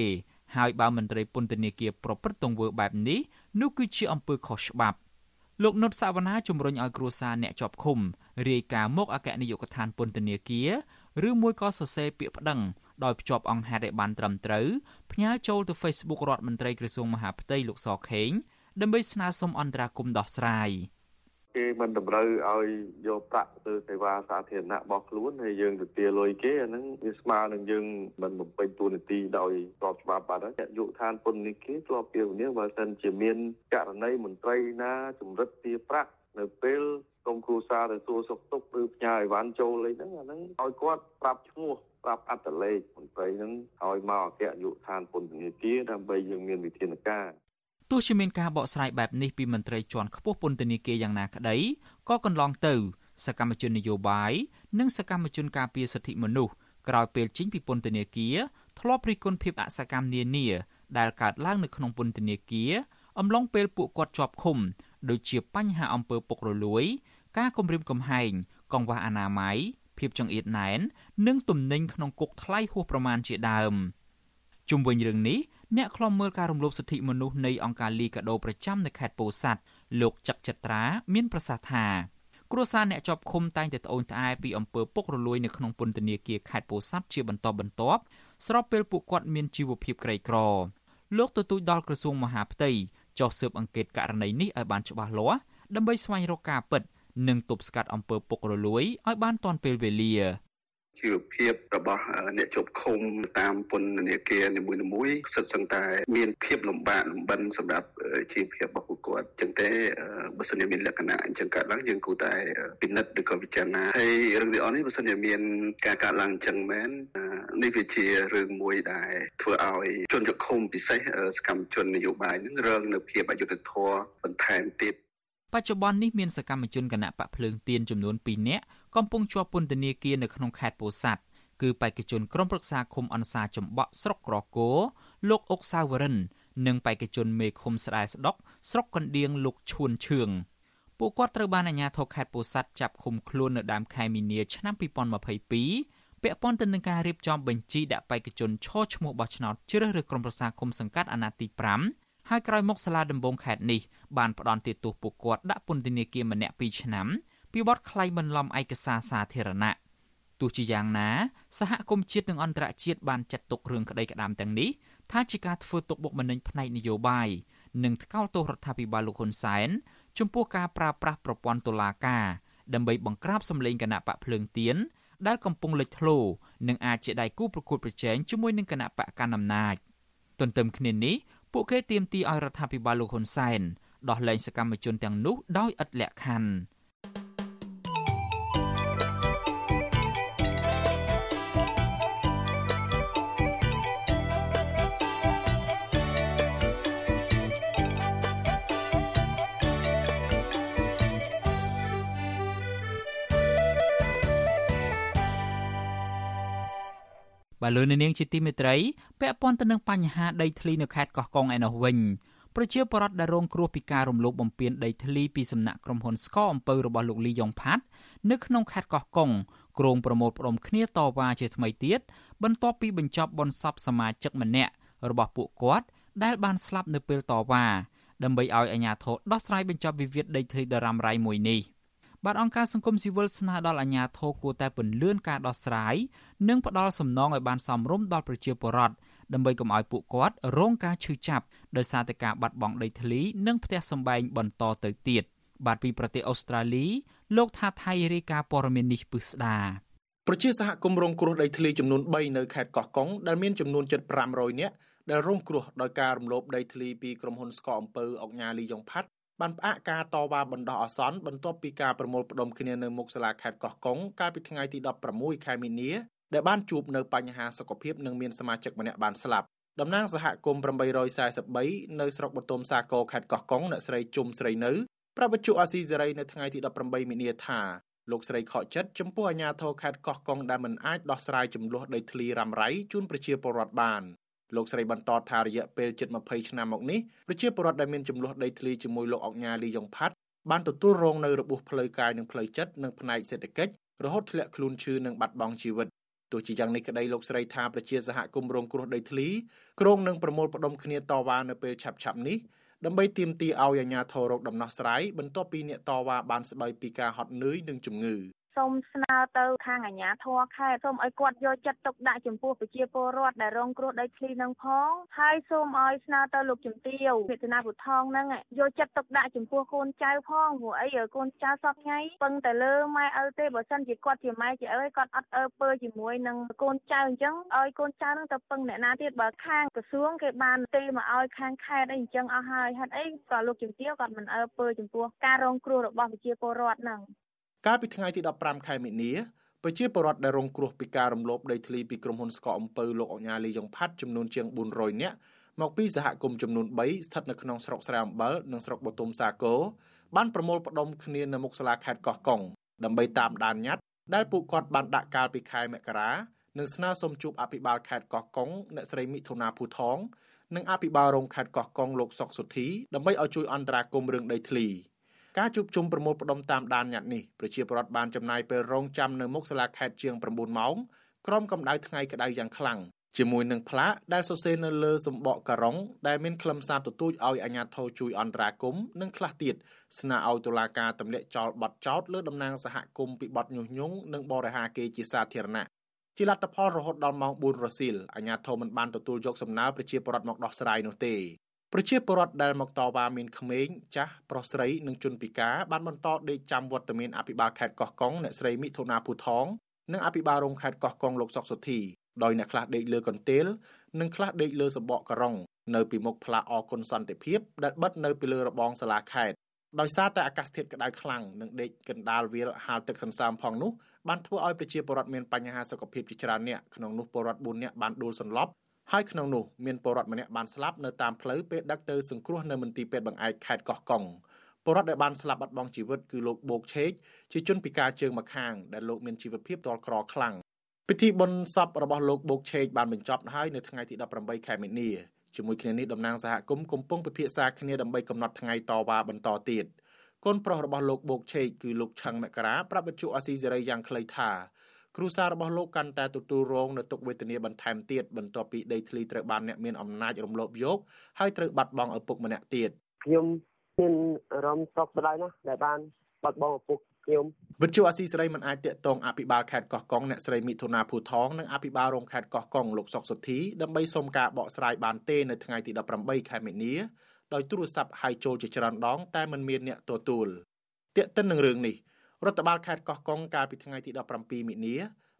ហើយបើមន្ត្រីពន្ធនាគារប្រព្រឹត្តទង្វើបែបនេះនោះគឺជាអំពើខុសច្បាប់លោកនុតសាវណ្ណាជំរុញឲ្យគ្រួសារអ្នកជាប់ឃុំរាយការណ៍មកអគ្គនាយកដ្ឋានពន្ធនាគារឬមួយក៏សរសេរពាក្យប្តឹង ដោយភ្ជាប់អង្គហេតុឲ្យបានត្រឹមត្រូវផ្ញើចូលទៅ Facebook រដ្ឋមន្ត្រីក្រសួងមហាផ្ទៃលោកសខេងដើម្បីស្នើសុំអន្តរាគមន៍ដោះស្រាយ។គេមិនតម្រូវឲ្យយកប្រាក់ទៅសេវាសាធារណៈរបស់ខ្លួនហើយយើងទៅទាលុយគេអាហ្នឹងវាស្មើនឹងយើងមិនបំពេញតួនាទីដោយស្របច្បាប់បាត់ហើយយុឋានពន្ធនាគារធ្លាប់ពីវនាបើសិនជាមានករណីមន្ត្រីណាជំរិតទាប្រាក់នៅពេល ក្រុមគ្រួសារទៅសួរសុខទុក្ខឬផ្ញើអីវ៉ាន់ចូលអីហ្នឹងអាហ្នឹងឲ្យគាត់ប្រាប់ឈ្មោះប្រាប់អត្តលេខមន្ត្រីហ្នឹងឲ្យមកអគ្គយុឋានពន្ធនាគារដើម្បីយើងមានវិធានការទោះជាមានការបកស្រាយបែបនេះពីមន្ត្រីជាន់ខ្ពស់ពន្ធនាគារយ៉ាងណាក្តីក៏កន្លងទៅ សកម្មជននយោបាយនិងសកម្មជនការពារសិទ្ធិមនុស្សក្រោយពេលចេញពីពន្ធនាគារធ្លាប់រិះគន់ភាពអសកម្មនានា ដែលកើតឡើងនៅក្នុងពន្ធនាគារអំឡុងពេលពួកគាត់ជាប់ឃុំ ដូចជាបញ្ហាអំពើពុករលួយ ការគំរាមកំហែងកង្វះអនាម័យភាពចង្អៀតណែននិងទំនិញក្នុងគុកថ្លៃហួសប្រមាណជាដើមជុំវិញរឿងនេះអ្នកខ្លំមើលការរំលោភសិទ្ធិមនុស្សនៃអង្គការលីកាដូប្រចាំនៅខេត្តពោធិ៍សាត់លោកចឹកចិត្រាមានប្រសាសន៍ថាគ្រួសារអ្នកជាប់ឃុំតែងតែត្អូញត្អែពីអំពើពុករលួយនៅក្នុងពន្ធនាគារខេត្តពោធិ៍សាត់ជាបន្តបន្ទាប់ស្របពេលពួកគាត់មានជីវភាពក្រីក្រលោកទទូចដល់ក្រសួងមហាផ្ទៃចុះស៊ើបអង្កេតករណីនេះឲ្យបានច្បាស់លាស់ដើម្បីស្វែងរកការពិត និងទប់ស្កាត់អំពើពុករលួយឲ្យបានទាន់ពេលវេលាជីវភាពរបស់អ្នកជាប់ឃុំតាមពន្ធនាគារនីមួយៗសិតសឹងតែមានភាពលំបាកលំបិនសម្រាប់ជីវភាពរបស់ពួកគាត់អញ្ចឹងទេបើសិនជាមានលក្ខណៈអញ្ចឹងកើតឡើងយើងគួរតែពិនិត្យឬក៏ពិចារណាហើយរឿងទាំងអស់នេះបើសិនជាមានការកើតឡើងអញ្ចឹងមែននេះវាជារឿងមួយដែលធ្វើឲ្យជនជាប់ឃុំពិសេសសកម្មជននយោបាយនឹងរងនៅភាពអយុត្តិធម៌បន្ថែមទៀត បច្ចុប្បន្ននេះមានសកម្មជនគណៈបកភ្លើងទៀនចំនួន2នាក់កំពុងជាប់ពន្ធនាគារនៅក្នុងខេត្តពោធិ៍សាត់គឺបេក្ខជនក្រុមប្រឹក្សាឃុំអន្សាចំបក់ស្រុកក្រគរលោកអុកសាវរិន និងបេក្ខជនមេឃុំស្ដាយស្ដុកស្រុកកណ្ដៀងលោកឈួនឈឿងពួកគាត់ត្រូវបានអាជ្ញាធរខេត្តពោធិ៍សាត់ចាប់ឃុំខ្លួននៅដើមខែមីនាឆ្នាំ2022ពាក់ព័ន្ធទៅនឹងការរៀបចំបញ្ជីដាក់បេក្ខជនឈរឈ្មោះបោះឆ្នោតជ្រើសរើសក្រុមប្រឹក្សាគុំសង្កាត់អាណត្តិទី5 ហើយក្រោយមកសាលាដំបងខេត្តនេះបានផ្ដន្ទាទោសពួកគាត់ដាក់ពន្ធនាគារម្នាក់2ឆ្នាំពីបទក្លែងបន្លំឯកសារសាធារណៈទោះជាយ៉ាងណាសហគមន៍ជាតិនិងអន្តរជាតិបានចាត់ទុករឿងក្តីក្តាមទាំងនេះថាជាការធ្វើទុកបុកម្នេញផ្នែកនយោបាយនិងថ្កោលទោសរដ្ឋាភិបាលលោកហ៊ុនសែនចំពោះការប្រើប្រាស់ប្រព័ន្ធតុលាការដើម្បីបង្ក្រាបសម្លេងគណៈបកភ្លើងទៀនដែលកំពុងលេចធ្លោនិងអាចជាដៃគូប្រកួតប្រជែងជាមួយនឹងគណៈបកកណ្ដាលអំណាចទន្ទឹមគ្នានេះ ពួកគេទាមទារឲ្យរដ្ឋាភិបាលលោកហ៊ុនសែនដោះលែងសកម្មជនទាំងនោះដោយឥតលក្ខខណ្ឌ បើលើនៅនាងជាទីមេត្រីពាក់ព័ន្ធទៅនឹងបញ្ហាដីធ្លីនៅខេត្តកោះកុងឯណោះវិញប្រជាពលរដ្ឋដែលរងគ្រោះពីការរំលោភបំពានដីធ្លីពីសំណាក់ក្រុមហ៊ុនស្កអំពើរបស់លោកលីយ៉ុងផាត់នៅក្នុងខេត្តកោះកុងគ្រងប្រមូលផ្ដុំគ្នាតវ៉ាជាថ្មីទៀតបន្ទាប់ពីបញ្ចប់បុណ្យសពសមាជិកម្នាក់របស់ពួកគាត់ដែលបានស្លាប់នៅពេលតវ៉ាដើម្បីឲ្យអាជ្ញាធរដោះស្រាយបញ្ចប់វិវាទដីធ្លីដ៏រ៉ាំរ៉ៃមួយនេះ។ បាទអង្គការសង្គមស៊ីវិលស្នើដល់អាជ្ញាធរគួរតែពន្លឿនការដោះស្រាយនិងផ្ដល់សំណងឲ្យបានសមរម្យដល់ប្រជាពលរដ្ឋដើម្បីកុំឲ្យពួកគាត់រងការឈឺចាប់ដោយសារតែការបាត់បង់ដីធ្លី និងផ្ទះសម្បែងបន្តទៅទៀតបាទពីប្រទេសអូស្ត្រាលីលោកថាថៃរាយការណ៍ព័ត៌មាននេះពឹស្ដាប្រជាសហគមន៍រងគ្រោះដីធ្លីចំនួន3នៅខេត្តកោះកុងដែលមានចំនួនជិត500នាក់ដែលរងគ្រោះដោយការរំលោភដីធ្លីពីក្រុមហ៊ុនស្កអំពើអុកញ៉ាលីយ៉ុងផាត់ បានផ្អាកការតវ៉ាបណ្ដោះអាសន្នបន្ទាប់ពីការប្រមូលផ្ដុំគ្នានៅមុខសាលាខេត្តកោះកុងកាលពីថ្ងៃទី16ខែមីនាដែលបានជួបនៅបញ្ហាសុខភាពនិងមានសមាជិកម្នាក់បានស្លាប់តំណាងសហគមន៍843នៅស្រុកបតុមសាគរខេត្តកោះកុងអ្នកស្រីជុំស្រីនៅប្រាប់វិទ្យុអាស៊ីសេរីនៅថ្ងៃទី18មីនាថាលោកស្រីខកចិត្តចំពោះអាញាធរខេត្តកោះកុងដែលមិនអាចដោះស្រាយចំនួនដីធ្លីរ៉ាំរ៉ៃជូនប្រជាពលរដ្ឋបាន លោកស្រីបន្តថារយៈពេលជិត20ឆ្នាំមកនេះប្រជាពលរដ្ឋដែលមានចំនួនដីធ្លីជាមួយលោកអុកញ៉ាលីយ៉ុងផាត់បានទទួលរងនៅរបួសផ្លូវកាយនិងផ្លូវចិត្តនិងផ្នែកសេដ្ឋកិច្ចរហូតធ្លាក់ខ្លួនឈឺនិងបាត់បង់ជីវិតទោះជាយ៉ាងនេះក្តីលោកស្រីថាប្រជាសហគមន៍រងគ្រោះដីធ្លីក្រុងនឹងប្រមូលផ្ដុំគ្នាតវ៉ានៅពេលឆាប់ៗនេះដើម្បីទាមទារឲ្យអាជ្ញាធររកដំណោះស្រាយបន្ទាប់ពីអ្នកតវ៉ាបានស្បៃពីការហត់នឿយនិងជំងឺ សូមស្នើទៅខាងអាជ្ញាធរខេត្តសូមឲ្យគាត់យកចិត្តទុកដាក់ចំពោះប្រជាពលរដ្ឋដែលរងគ្រោះដីធ្លីនឹងផងហើយសូមឲ្យស្នើទៅលោកជំទាវមេតាពុថងហ្នឹងយកចិត្តទុកដាក់ចំពោះកូនចៅផងព្រោះអីកូនចៅសពថ្ងៃពឹងតែលើម៉ែឪទេបើសិនជាគាត់ជាម៉ែជាឪគាត់អត់អើពើជាមួយនឹងកូនចៅអញ្ចឹងឲ្យកូនចៅនឹងទៅពឹងអ្នកណាទៀតបើខាងក្រសួងគេបានទេមកឲ្យខាងខេត្តអីអញ្ចឹងអស់ហើយហេតុអីក៏លោកជំទាវគាត់មិនអើពើចំពោះការរងគ្រោះរបស់ប្រជាពលរដ្ឋហ្នឹង កាលពីថ្ងៃទី15ខែមិនិនាប្រជាពលរដ្ឋដែលរងគ្រោះពីការរំលោភដីធ្លីពីក្រុមហ៊ុនស្កអំពៅលោកអញ្ញាលីយ៉ុងផាត់ចំនួនជាង400នាក់មកពីសហគមន៍ចំនួន3ស្ថិតនៅក្នុងស្រុកស្រែអំបិលនិងស្រុកបទុមសាគរបានប្រមូលផ្ដុំគ្នានៅមុខសាលាខេត្តកោះកុងដើម្បីតាមដានញត្តិដែលពួកគាត់បានដាក់កាលពីខែមករានិងស្នើសុំជួបអភិបាលខេត្តកោះកុងអ្នកស្រីមិថុនាភូថងនិងអភិបាលរងខេត្តកោះកុងលោកសុកសុធីដើម្បីឲ្យជួយអន្តរាគមន៍រឿងដីធ្លី។ ការជួបជុំប្រមូលផ្ដុំតាមដានញត្តិនេះប្រជាពលរដ្ឋបានចំណាយពេលរងចាំនៅមុខសាលាខេត្តជាង9ម៉ោងក្រោមកម្ដៅថ្ងៃក្ដៅយ៉ាងខ្លាំងជាមួយនឹងផ្លាកដែលសរសេរនៅលើសម្បកការុងដែលមានខ្លឹមសារទទូចឲ្យអាជ្ញាធរជួយអន្តរាគមន៍និងខ្លះទៀតស្នើឲ្យតុលាការទម្លាក់ចោលបទចោទលើតំណាងសហគមន៍ពីបទញុះញង់និងបរិហាគេជាសាធារណៈជាលទ្ធផលរហូតដល់ម៉ោង4រសៀលអាជ្ញាធរមិនបានទទួលយកសំណើប្រជាពលរដ្ឋមកដោះស្រាយនោះទេ ប្រជាពលរដ្ឋដែលមកតវ៉ាមានក្មេងចាស់ប្រុសស្រីនិងជនពិការបានបន្តដេកចាំវត្តមានអភិបាលខេត្តកោះកុងអ្នកស្រីមិថុនាភូថងនិងអភិបាលរងខេត្តកោះកុងលោកសុកសុធីដោយអ្នកខ្លះដេកលើកន្ទេលនិងខ្លះដេកលើសម្បកការុងនៅពីមុខផ្លាកអគុណសន្តិភាពដែលបិទនៅពីលើរបងសាលាខេត្តដោយសារតែអាកាសធាតុក្តៅខ្លាំងនិងដេកកណ្ដាលវាលហាលទឹកសន្សើមផងនោះបានធ្វើឲ្យប្រជាពលរដ្ឋមានបញ្ហាសុខភាពជាច្រើនអ្នកក្នុងនោះពលរដ្ឋ4នាក់បានដួលសន្លប់ ហើយក្នុងនោះមានពលរដ្ឋម្នាក់បានស្លាប់នៅតាមផ្លូវពេលដឹកទៅសង្គ្រោះនៅមន្ទីរពេទ្យបង្អែកខេត្តកោះកុងពលរដ្ឋដែលបានស្លាប់បាត់បង់ជីវិតគឺលោកបូកឆេកជាជនពិការជើងម្ខាងដែលលោកមានជីវភាពទាល់ក្រខ្លាំងពិធីបុណ្យសពរបស់លោកបូកឆេកបានបញ្ចប់ហើយនៅថ្ងៃទី18ខែមីនាជាមួយគ្នានេះតំណាងសហគមន៍កំពុងពិភាក្សាគ្នាដើម្បីកំណត់ថ្ងៃតវ៉ាបន្តទៀតកូនប្រុសរបស់លោកបូកឆេកគឺលោកឆឹងមករាប្រាប់វិទ្យុអាស៊ីសេរីយ៉ាងខ្លីថា គ្រួសាររបស់លោកកាន់តែទទួលរងនូវទុក្ខវេទនាបន្ថែមទៀតបន្ទាប់ពីដីធ្លីត្រូវបានអ្នកមានអំណាចរំលោភយកហើយត្រូវបាត់បង់ឪពុកម្នាក់ទៀតខ្ញុំមានអារម្មណ៍សោកស្ដាយណាស់ដែលបានបាត់បង់ឪពុកខ្ញុំវិទ្យុអាស៊ីសេរីមិនអាចតាក់ទងអភិបាលខេត្តកោះកុងអ្នកស្រីមិថុនាភូថងនិងអភិបាលរងខេត្តកោះកុងលោកសុកសុធីដើម្បីសុំការបកស្រាយបានទេនៅថ្ងៃទី18ខែមិនិនាដោយទូរស័ព្ទហៅចូលជាច្រើនដងតែមិនមានអ្នកទទួលតាក់ទិននឹងរឿងនេះ រដ្ឋបាលខេត្តកោះកុងកាលពីថ្ងៃទី17មិនិនា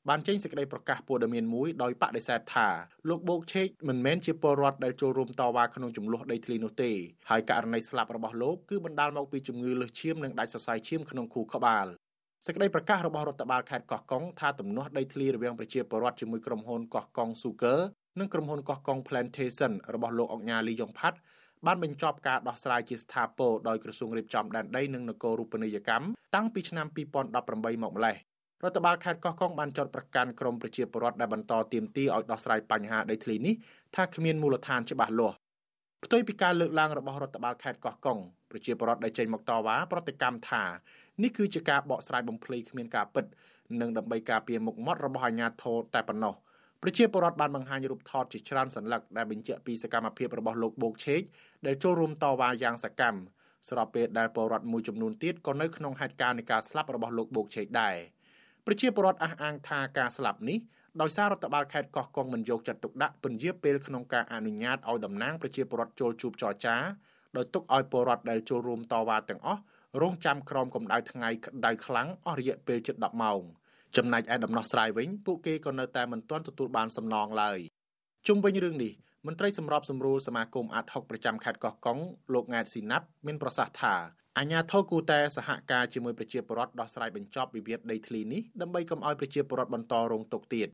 បានចេញសេចក្តីប្រកាសព័ត៌មានមួយដោយបដិសេធថាលោកបូកឆេកមិនមែនជាពលរដ្ឋដែលចូលរួមតវ៉ាក្នុងចំនួនដីធ្លីនោះទេហើយករណីស្លាប់របស់លោកគឺបណ្ដាលមកពីជំងឺលើសឈាមនិងដាច់សរសៃឈាមក្នុងខួរក្បាលសេចក្តីប្រកាសរបស់រដ្ឋបាលខេត្តកោះកុងថាទំនាស់ដីធ្លីរវាងប្រជាពលរដ្ឋជាមួយក្រុមហ៊ុនកោះកុង Sugar និងក្រុមហ៊ុនកោះកុង Plantation របស់លោកអុកញ៉ាលីយ៉ុងផាត់ បានបញ្ចប់ការដោះស្រាយជាស្ថាពរដោយក្រសួងរៀបចំដែនដីនិងនគររូបនីយកម្មតាំងពីឆ្នាំ2018មកម្លេះរដ្ឋបាលខេត្តកោះកុងបានចោទប្រកាន់ក្រមប្រជាពលរដ្ឋដែលបន្តទាមទារឲ្យដោះស្រាយបញ្ហាដីធ្លីនេះថាគ្មានមូលដ្ឋានច្បាស់លាស់ផ្ទុយពីការលើកឡើងរបស់រដ្ឋបាលខេត្តកោះកុងប្រជាពលរដ្ឋដែលចេញមកតវ៉ាប្រតិកម្មថានេះគឺជាការបកស្រាយបំភ្លៃគ្មានការពិតនិងដើម្បីការពារមុខមាត់របស់អាជ្ញាធរតែប៉ុណ្ណោះ ប្រជាពលរដ្ឋបានបង្ហាញរូបថតជាច្រើនសន្លឹកដែលបញ្ជាក់ពីសកម្មភាពរបស់លោកបូកឆេកដែលចូលរួមតវ៉ាយ៉ាងសកម្មស្របពេលដែលពលរដ្ឋមួយចំនួនទៀតក៏នៅក្នុងហេតុការណ៍នៃការស្លាប់របស់លោកបូកឆេកដែរប្រជាពលរដ្ឋអះអាងថាការស្លាប់នេះដោយសាររដ្ឋបាលខេត្តកោះកុងមិនយកចិត្តទុកដាក់ពន្យាពេលក្នុងការអនុញ្ញាតឲ្យតំណាងប្រជាពលរដ្ឋចូលជួបចរចាដោយទុកឲ្យពលរដ្ឋដែលចូលរួមតវ៉ាទាំងអស់រងចាំក្រោមកម្ដៅថ្ងៃក្តៅខ្លាំងអស់រយៈពេលជិត10ម៉ោង ចំណែកឯដំណោះស្រាយវិញពួកគេក៏នៅតែមិនទាន់ទទួលបានសំណងឡើយជុំវិញរឿងនេះមន្ត្រីសម្របសម្រួលសមាគមអាត់ហុកប្រចាំខេត្តកោះកុងលោកង៉ែតស៊ីណាប់មានប្រសាសន៍ថាអាញាធរគូតែសហការជាមួយប្រជាពលរដ្ឋដោះស្រាយបញ្ចប់វិវាទដីធ្លីនេះដើម្បីកុំឲ្យប្រជាពលរដ្ឋបន្តរងទុក្ខទៀត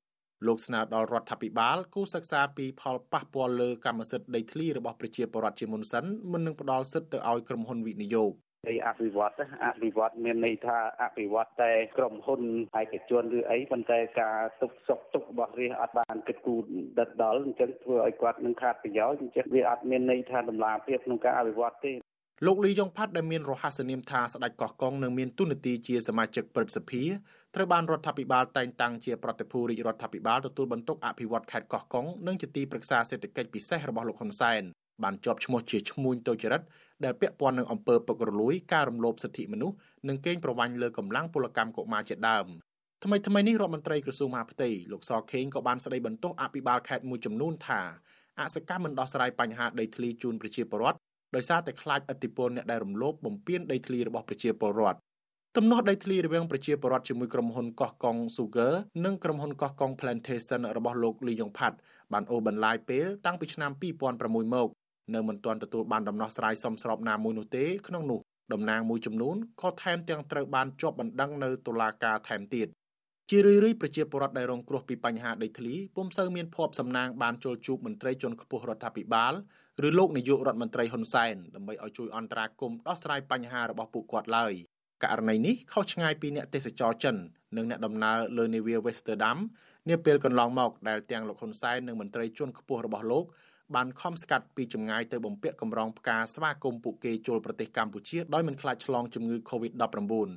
លោកស្នើដល់រដ្ឋាភិបាលគូសិក្សាពីផលប៉ះពាល់លើកម្មសិទ្ធិដីធ្លីរបស់ប្រជាពលរដ្ឋជាមុនសិនមុននឹងផ្ដល់សិទ្ធិទៅឲ្យក្រុមហ៊ុនវិនិយោគ នៃអភិវឌ្ឍអភិវឌ្ឍមានន័យថាអភិវឌ្ឍតែក្រុមហ៊ុនឯកជនឬអីប៉ុន្តែការទុកសុខទុករបស់រាជអត់បានគិតគូរដិតដល់អញ្ចឹងធ្វើឲ្យគាត់នឹងខាតប្រយោជន៍អញ្ចឹងវាអត់មានន័យថាដំណាភាពក្នុងការអភិវឌ្ឍទេលោកលីយ៉ុងផាត់ដែលមានរហស្សនាមថាស្ដេចកោះកុងនឹងមានទូនាទីជាសមាជិកព្រឹទ្ធសភាត្រូវបានរដ្ឋាភិបាលតែងតាំងជាប្រតិភូរាជរដ្ឋាភិបាលទទួលបន្ទុកអភិវឌ្ឍខេត្តកោះកុងនិងជាទីប្រឹក្សាសេដ្ឋកិច្ចពិសេសរបស់លោកហ៊ុនសែន បានជាប់ឈ្មោះជាឈ្មួញទុច្ចរិតដែលពាក់ព័ន្ធនឹងអំពើពុករលួយការរំលោភសិទ្ធិមនុស្សនិងកេងប្រវ័ញ្ចលើកម្លាំងពលកម្មកុមារជាដើមថ្មីថ្មីនេះរដ្ឋមន្ត្រីក្រសួងមហាផ្ទៃលោកសខេងក៏បានស្ដីបន្ទោសអភិបាលខេត្តមួយចំនួនថាអសកម្មមិនដោះស្រាយបញ្ហាដីធ្លីជូនប្រជាពលរដ្ឋដោយសារតែខ្លាចឥទ្ធិពលអ្នកដែលរំលោភបំពានដីធ្លីរបស់ប្រជាពលរដ្ឋទំនាស់ដីធ្លីរវាងប្រជាពលរដ្ឋជាមួយក្រុមហ៊ុនកោះកុង Sugar និងក្រុមហ៊ុនកោះកុង Plantation របស់លោកលីយ៉ុងផាត់បានអូសបន្លាយពេលតាំងពីឆ្នាំ2006មក នៅមិនទាន់ទទួលបានដំណោះស្រាយសមស្របណាមួយនោះទេក្នុងនោះតំណាងមួយចំនួនក៏ថែមទាំងត្រូវបានជាប់បណ្ដឹងនៅតុលាការថែមទៀតជារឿយៗប្រជាពលរដ្ឋដែលរងគ្រោះពីបញ្ហាដីធ្លីពុំសូវមានភ័ព្វសំណាងបានចូលជួបមន្ត្រីជាន់ខ្ពស់រដ្ឋាភិបាលឬលោកនាយករដ្ឋមន្ត្រីហ៊ុនសែនដើម្បីឲ្យជួយអន្តរាគមន៍ដោះស្រាយបញ្ហារបស់ពួកគាត់ឡើយករណីនេះខុសឆ្ងាយពីអ្នកទេសចរចិននិងអ្នកដំណើរលើនាវា Westerdam នាពេលកន្លងមកដែលទាំងលោកហ៊ុនសែននិងមន្ត្រីជាន់ខ្ពស់របស់លោក បានខំស្កាត់ពីចម្ងាយទៅបំពាក់កម្រងផ្កាស្វាគមន៍ពួកគេចូលប្រទេសកម្ពុជាដោយមិនខ្លាចឆ្លងជំងឺ Covid-19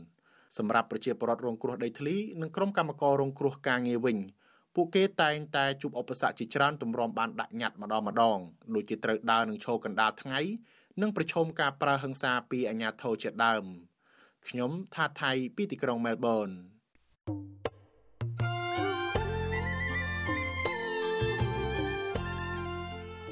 សម្រាប់ប្រជាពលរដ្ឋរងគ្រោះដីធ្លីនិងក្រុមកម្មកររងគ្រោះការងារវិញពួកគេតែងតែជួបឧបសគ្គជាច្រើនទម្រាំបានដាក់ញត្តិម្ដងម្ដងដូចជាត្រូវដើរនឹងឈរកណ្ដាលថ្ងៃនិងប្រឈមការប្រើហិង្សាពីអាជ្ញាធរជាដើមខ្ញុំថាថៃពីទីក្រុងមែលប៊ន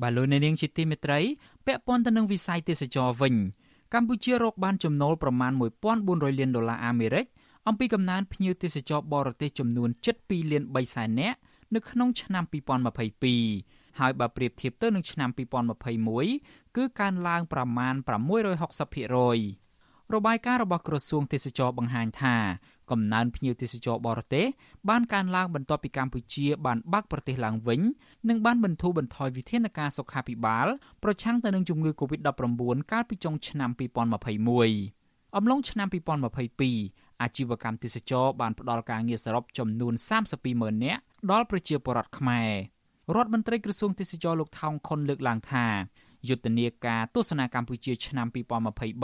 បាទលោកអ្នកនាងជាទីមេត្រីពាក់ព័ន្ធទៅនឹងវិស័យទេសចរវិញកម្ពុជារកបានចំណូលប្រមាណ1400លានដុល្លារអាមេរិកអំពីកំណើនភ្ញៀវទេសចរបរទេសចំនួន7.2លាន3សែននាក់នៅក្នុងឆ្នាំ2022ហើយបើប្រៀបធៀបទៅនឹងឆ្នាំ2021គឺកើនឡើងប្រមាណ660%របាយការណ៍របស់ក្រសួងទេសចរបង្ហាញថា កំណើនភ្ញៀវទេសចរបរទេសបានកើនឡើងបន្ទាប់ពីកម្ពុជាបានបើកប្រទេសឡើងវិញនិងបានបន្ធូរបន្ថយវិធានការសុខាភិបាលប្រឆាំងទៅនឹងជំងឺ Covid-19 កាលពីចុងឆ្នាំ2021អំឡុងឆ្នាំ2022អាជីវកម្មទេសចរបានផ្ដល់ការងារសរុបចំនួន32ម៉ឺននាក់ដល់ប្រជាពលរដ្ឋខ្មែររដ្ឋមន្ត្រីក្រសួងទេសចរលោកថោងខុនលើកឡើងថាយុទ្ធនាការទស្សនាកម្ពុជាឆ្នាំ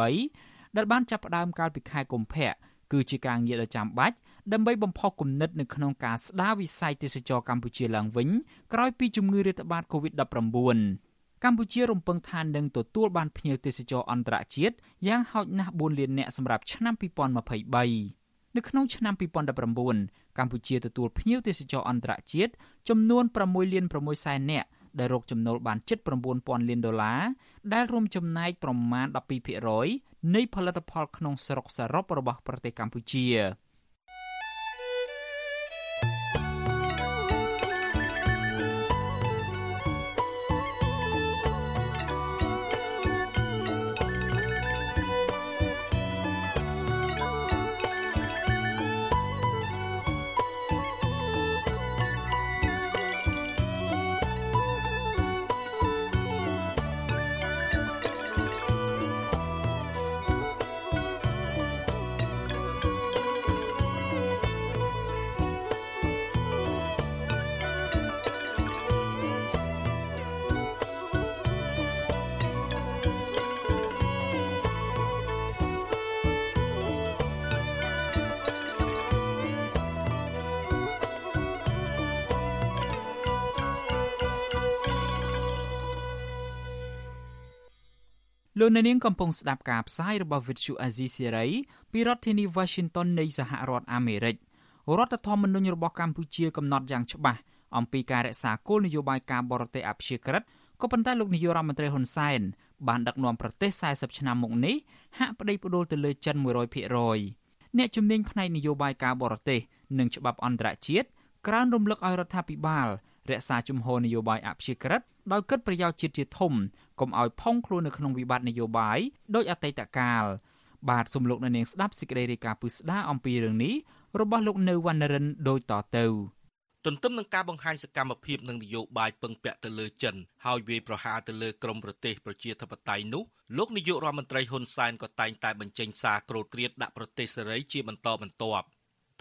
2023ដែលបានចាប់ផ្ដើមកាលពីខែកុម្ភៈ គឺជាការងារដ៏ចាំបាច់ដើម្បីបំផុសគំនិតនៅក្នុងការស្ដារវិស័យទេសចរកម្ពុជាឡើងវិញក្រោយពីជំងឺរាតត្បាត COVID-19 កម្ពុជារំពឹងថានឹងទទួលបានភ្ញៀវទេសចរអន្តរជាតិយ៉ាងហោចណាស់4លាននាក់សម្រាប់ឆ្នាំ2023នៅក្នុងឆ្នាំ2019កម្ពុជាទទួលភ្ញៀវទេសចរអន្តរជាតិចំនួន6លាន6សែននាក់ ដែលរកចំណូលបានជិត9000លានដុល្លារដែលរួមចំណែកប្រមាណ12%នៃផលិតផលក្នុងស្រុកសរុបរបស់ប្រទេសកម្ពុជា។ លោកអ្នកនាងកំពុងស្ដាប់ការផ្សាយរបស់ Vuthu Azizi Serai ពីរដ្ឋធានី Washington នៃសហរដ្ឋអាមេរិករដ្ឋធម្មនុញ្ញរបស់កម្ពុជាកំណត់យ៉ាងច្បាស់អំពីការរក្សាគោលនយោបាយការបរទេសអព្យាក្រឹតក៏ប៉ុន្តែលោកនាយករដ្ឋមន្ត្រីហ៊ុនសែនបានដឹកនាំប្រទេស40ឆ្នាំមកនេះហាក់ប្តីផ្ដួលទៅលើចិន100%អ្នកជំនាញផ្នែកនយោបាយការបរទេសនិងច្បាប់អន្តរជាតិក្រើនរំលឹកឲ្យរដ្ឋាភិបាលរក្សាជំហរនយោបាយអព្យាក្រឹតដោយគិតប្រយោជន៍ជាតិជាធំ កុំឲ្យផុងខ្លួននៅក្នុងវិបត្តិនយោបាយដោយអតីតកាល បាទសំលោកនៅនាងស្ដាប់សេចក្តីរាយការណ៍ពិស្ដារអំពីរឿងនេះរបស់លោកនៅវណ្ណរិនដូចតទៅទន្ទឹមនឹងការបង្ហាញសកម្មភាពនិងនយោបាយពឹងពាក់ទៅលើចិនហើយវាយប្រហារទៅលើក្រមប្រទេសប្រជាធិបតេយ្យនោះលោកនាយករដ្ឋមន្ត្រីហ៊ុនសែនក៏តែងតែបញ្ចេញសារក្រោតក្រៀតដាក់ប្រទេសសេរីជាបន្តបន្ទាប់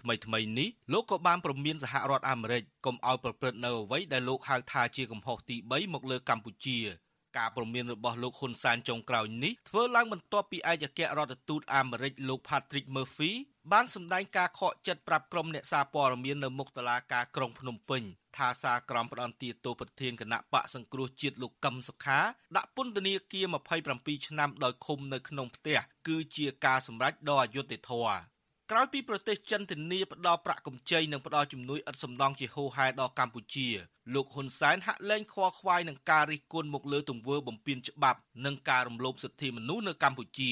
ថ្មីថ្មីនេះលោកក៏បានប្រមានសហរដ្ឋអាមេរិកកុំឲ្យប្រព្រឹត្តនៅអ្វីដែលលោកហៅថាជាកំហុសទី3មកលើកម្ពុជា ការព្រមានរបស់លោកហ៊ុនសែនចុងក្រោយនេះធ្វើឡើងបន្ទាប់ពីឯកអគ្គរដ្ឋទូតអាមេរិកលោក Patrick Murphy បានសម្ដែងការខកចិត្តប្រាប់ក្រុមអ្នកសារព័ត៌មាននៅមុខតុលាការក្រុងភ្នំពេញថាសារក្រមផ្ដន្ទាទោសប្រធានគណៈបកសង្គ្រោះជាតិលោកកឹមសុខាដាក់ពន្ធនាគារ27ឆ្នាំដោយឃុំនៅក្នុងផ្ទះគឺជាការសម្រេចដ៏អយុត្តិធម៌ ក្រោយពីប្រទេសចិនធានាផ្ដល់ប្រាក់កម្ចីនិងផ្ដល់ជំនួយឥតសំណងជាហូរហែដល់កម្ពុជាលោកហ៊ុនសែនហាក់លែងខ្វល់ខ្វាយនឹងការរិះគន់មកលើទង្វើបំពានច្បាប់និងការរំលោភសិទ្ធិមនុស្សនៅកម្ពុជា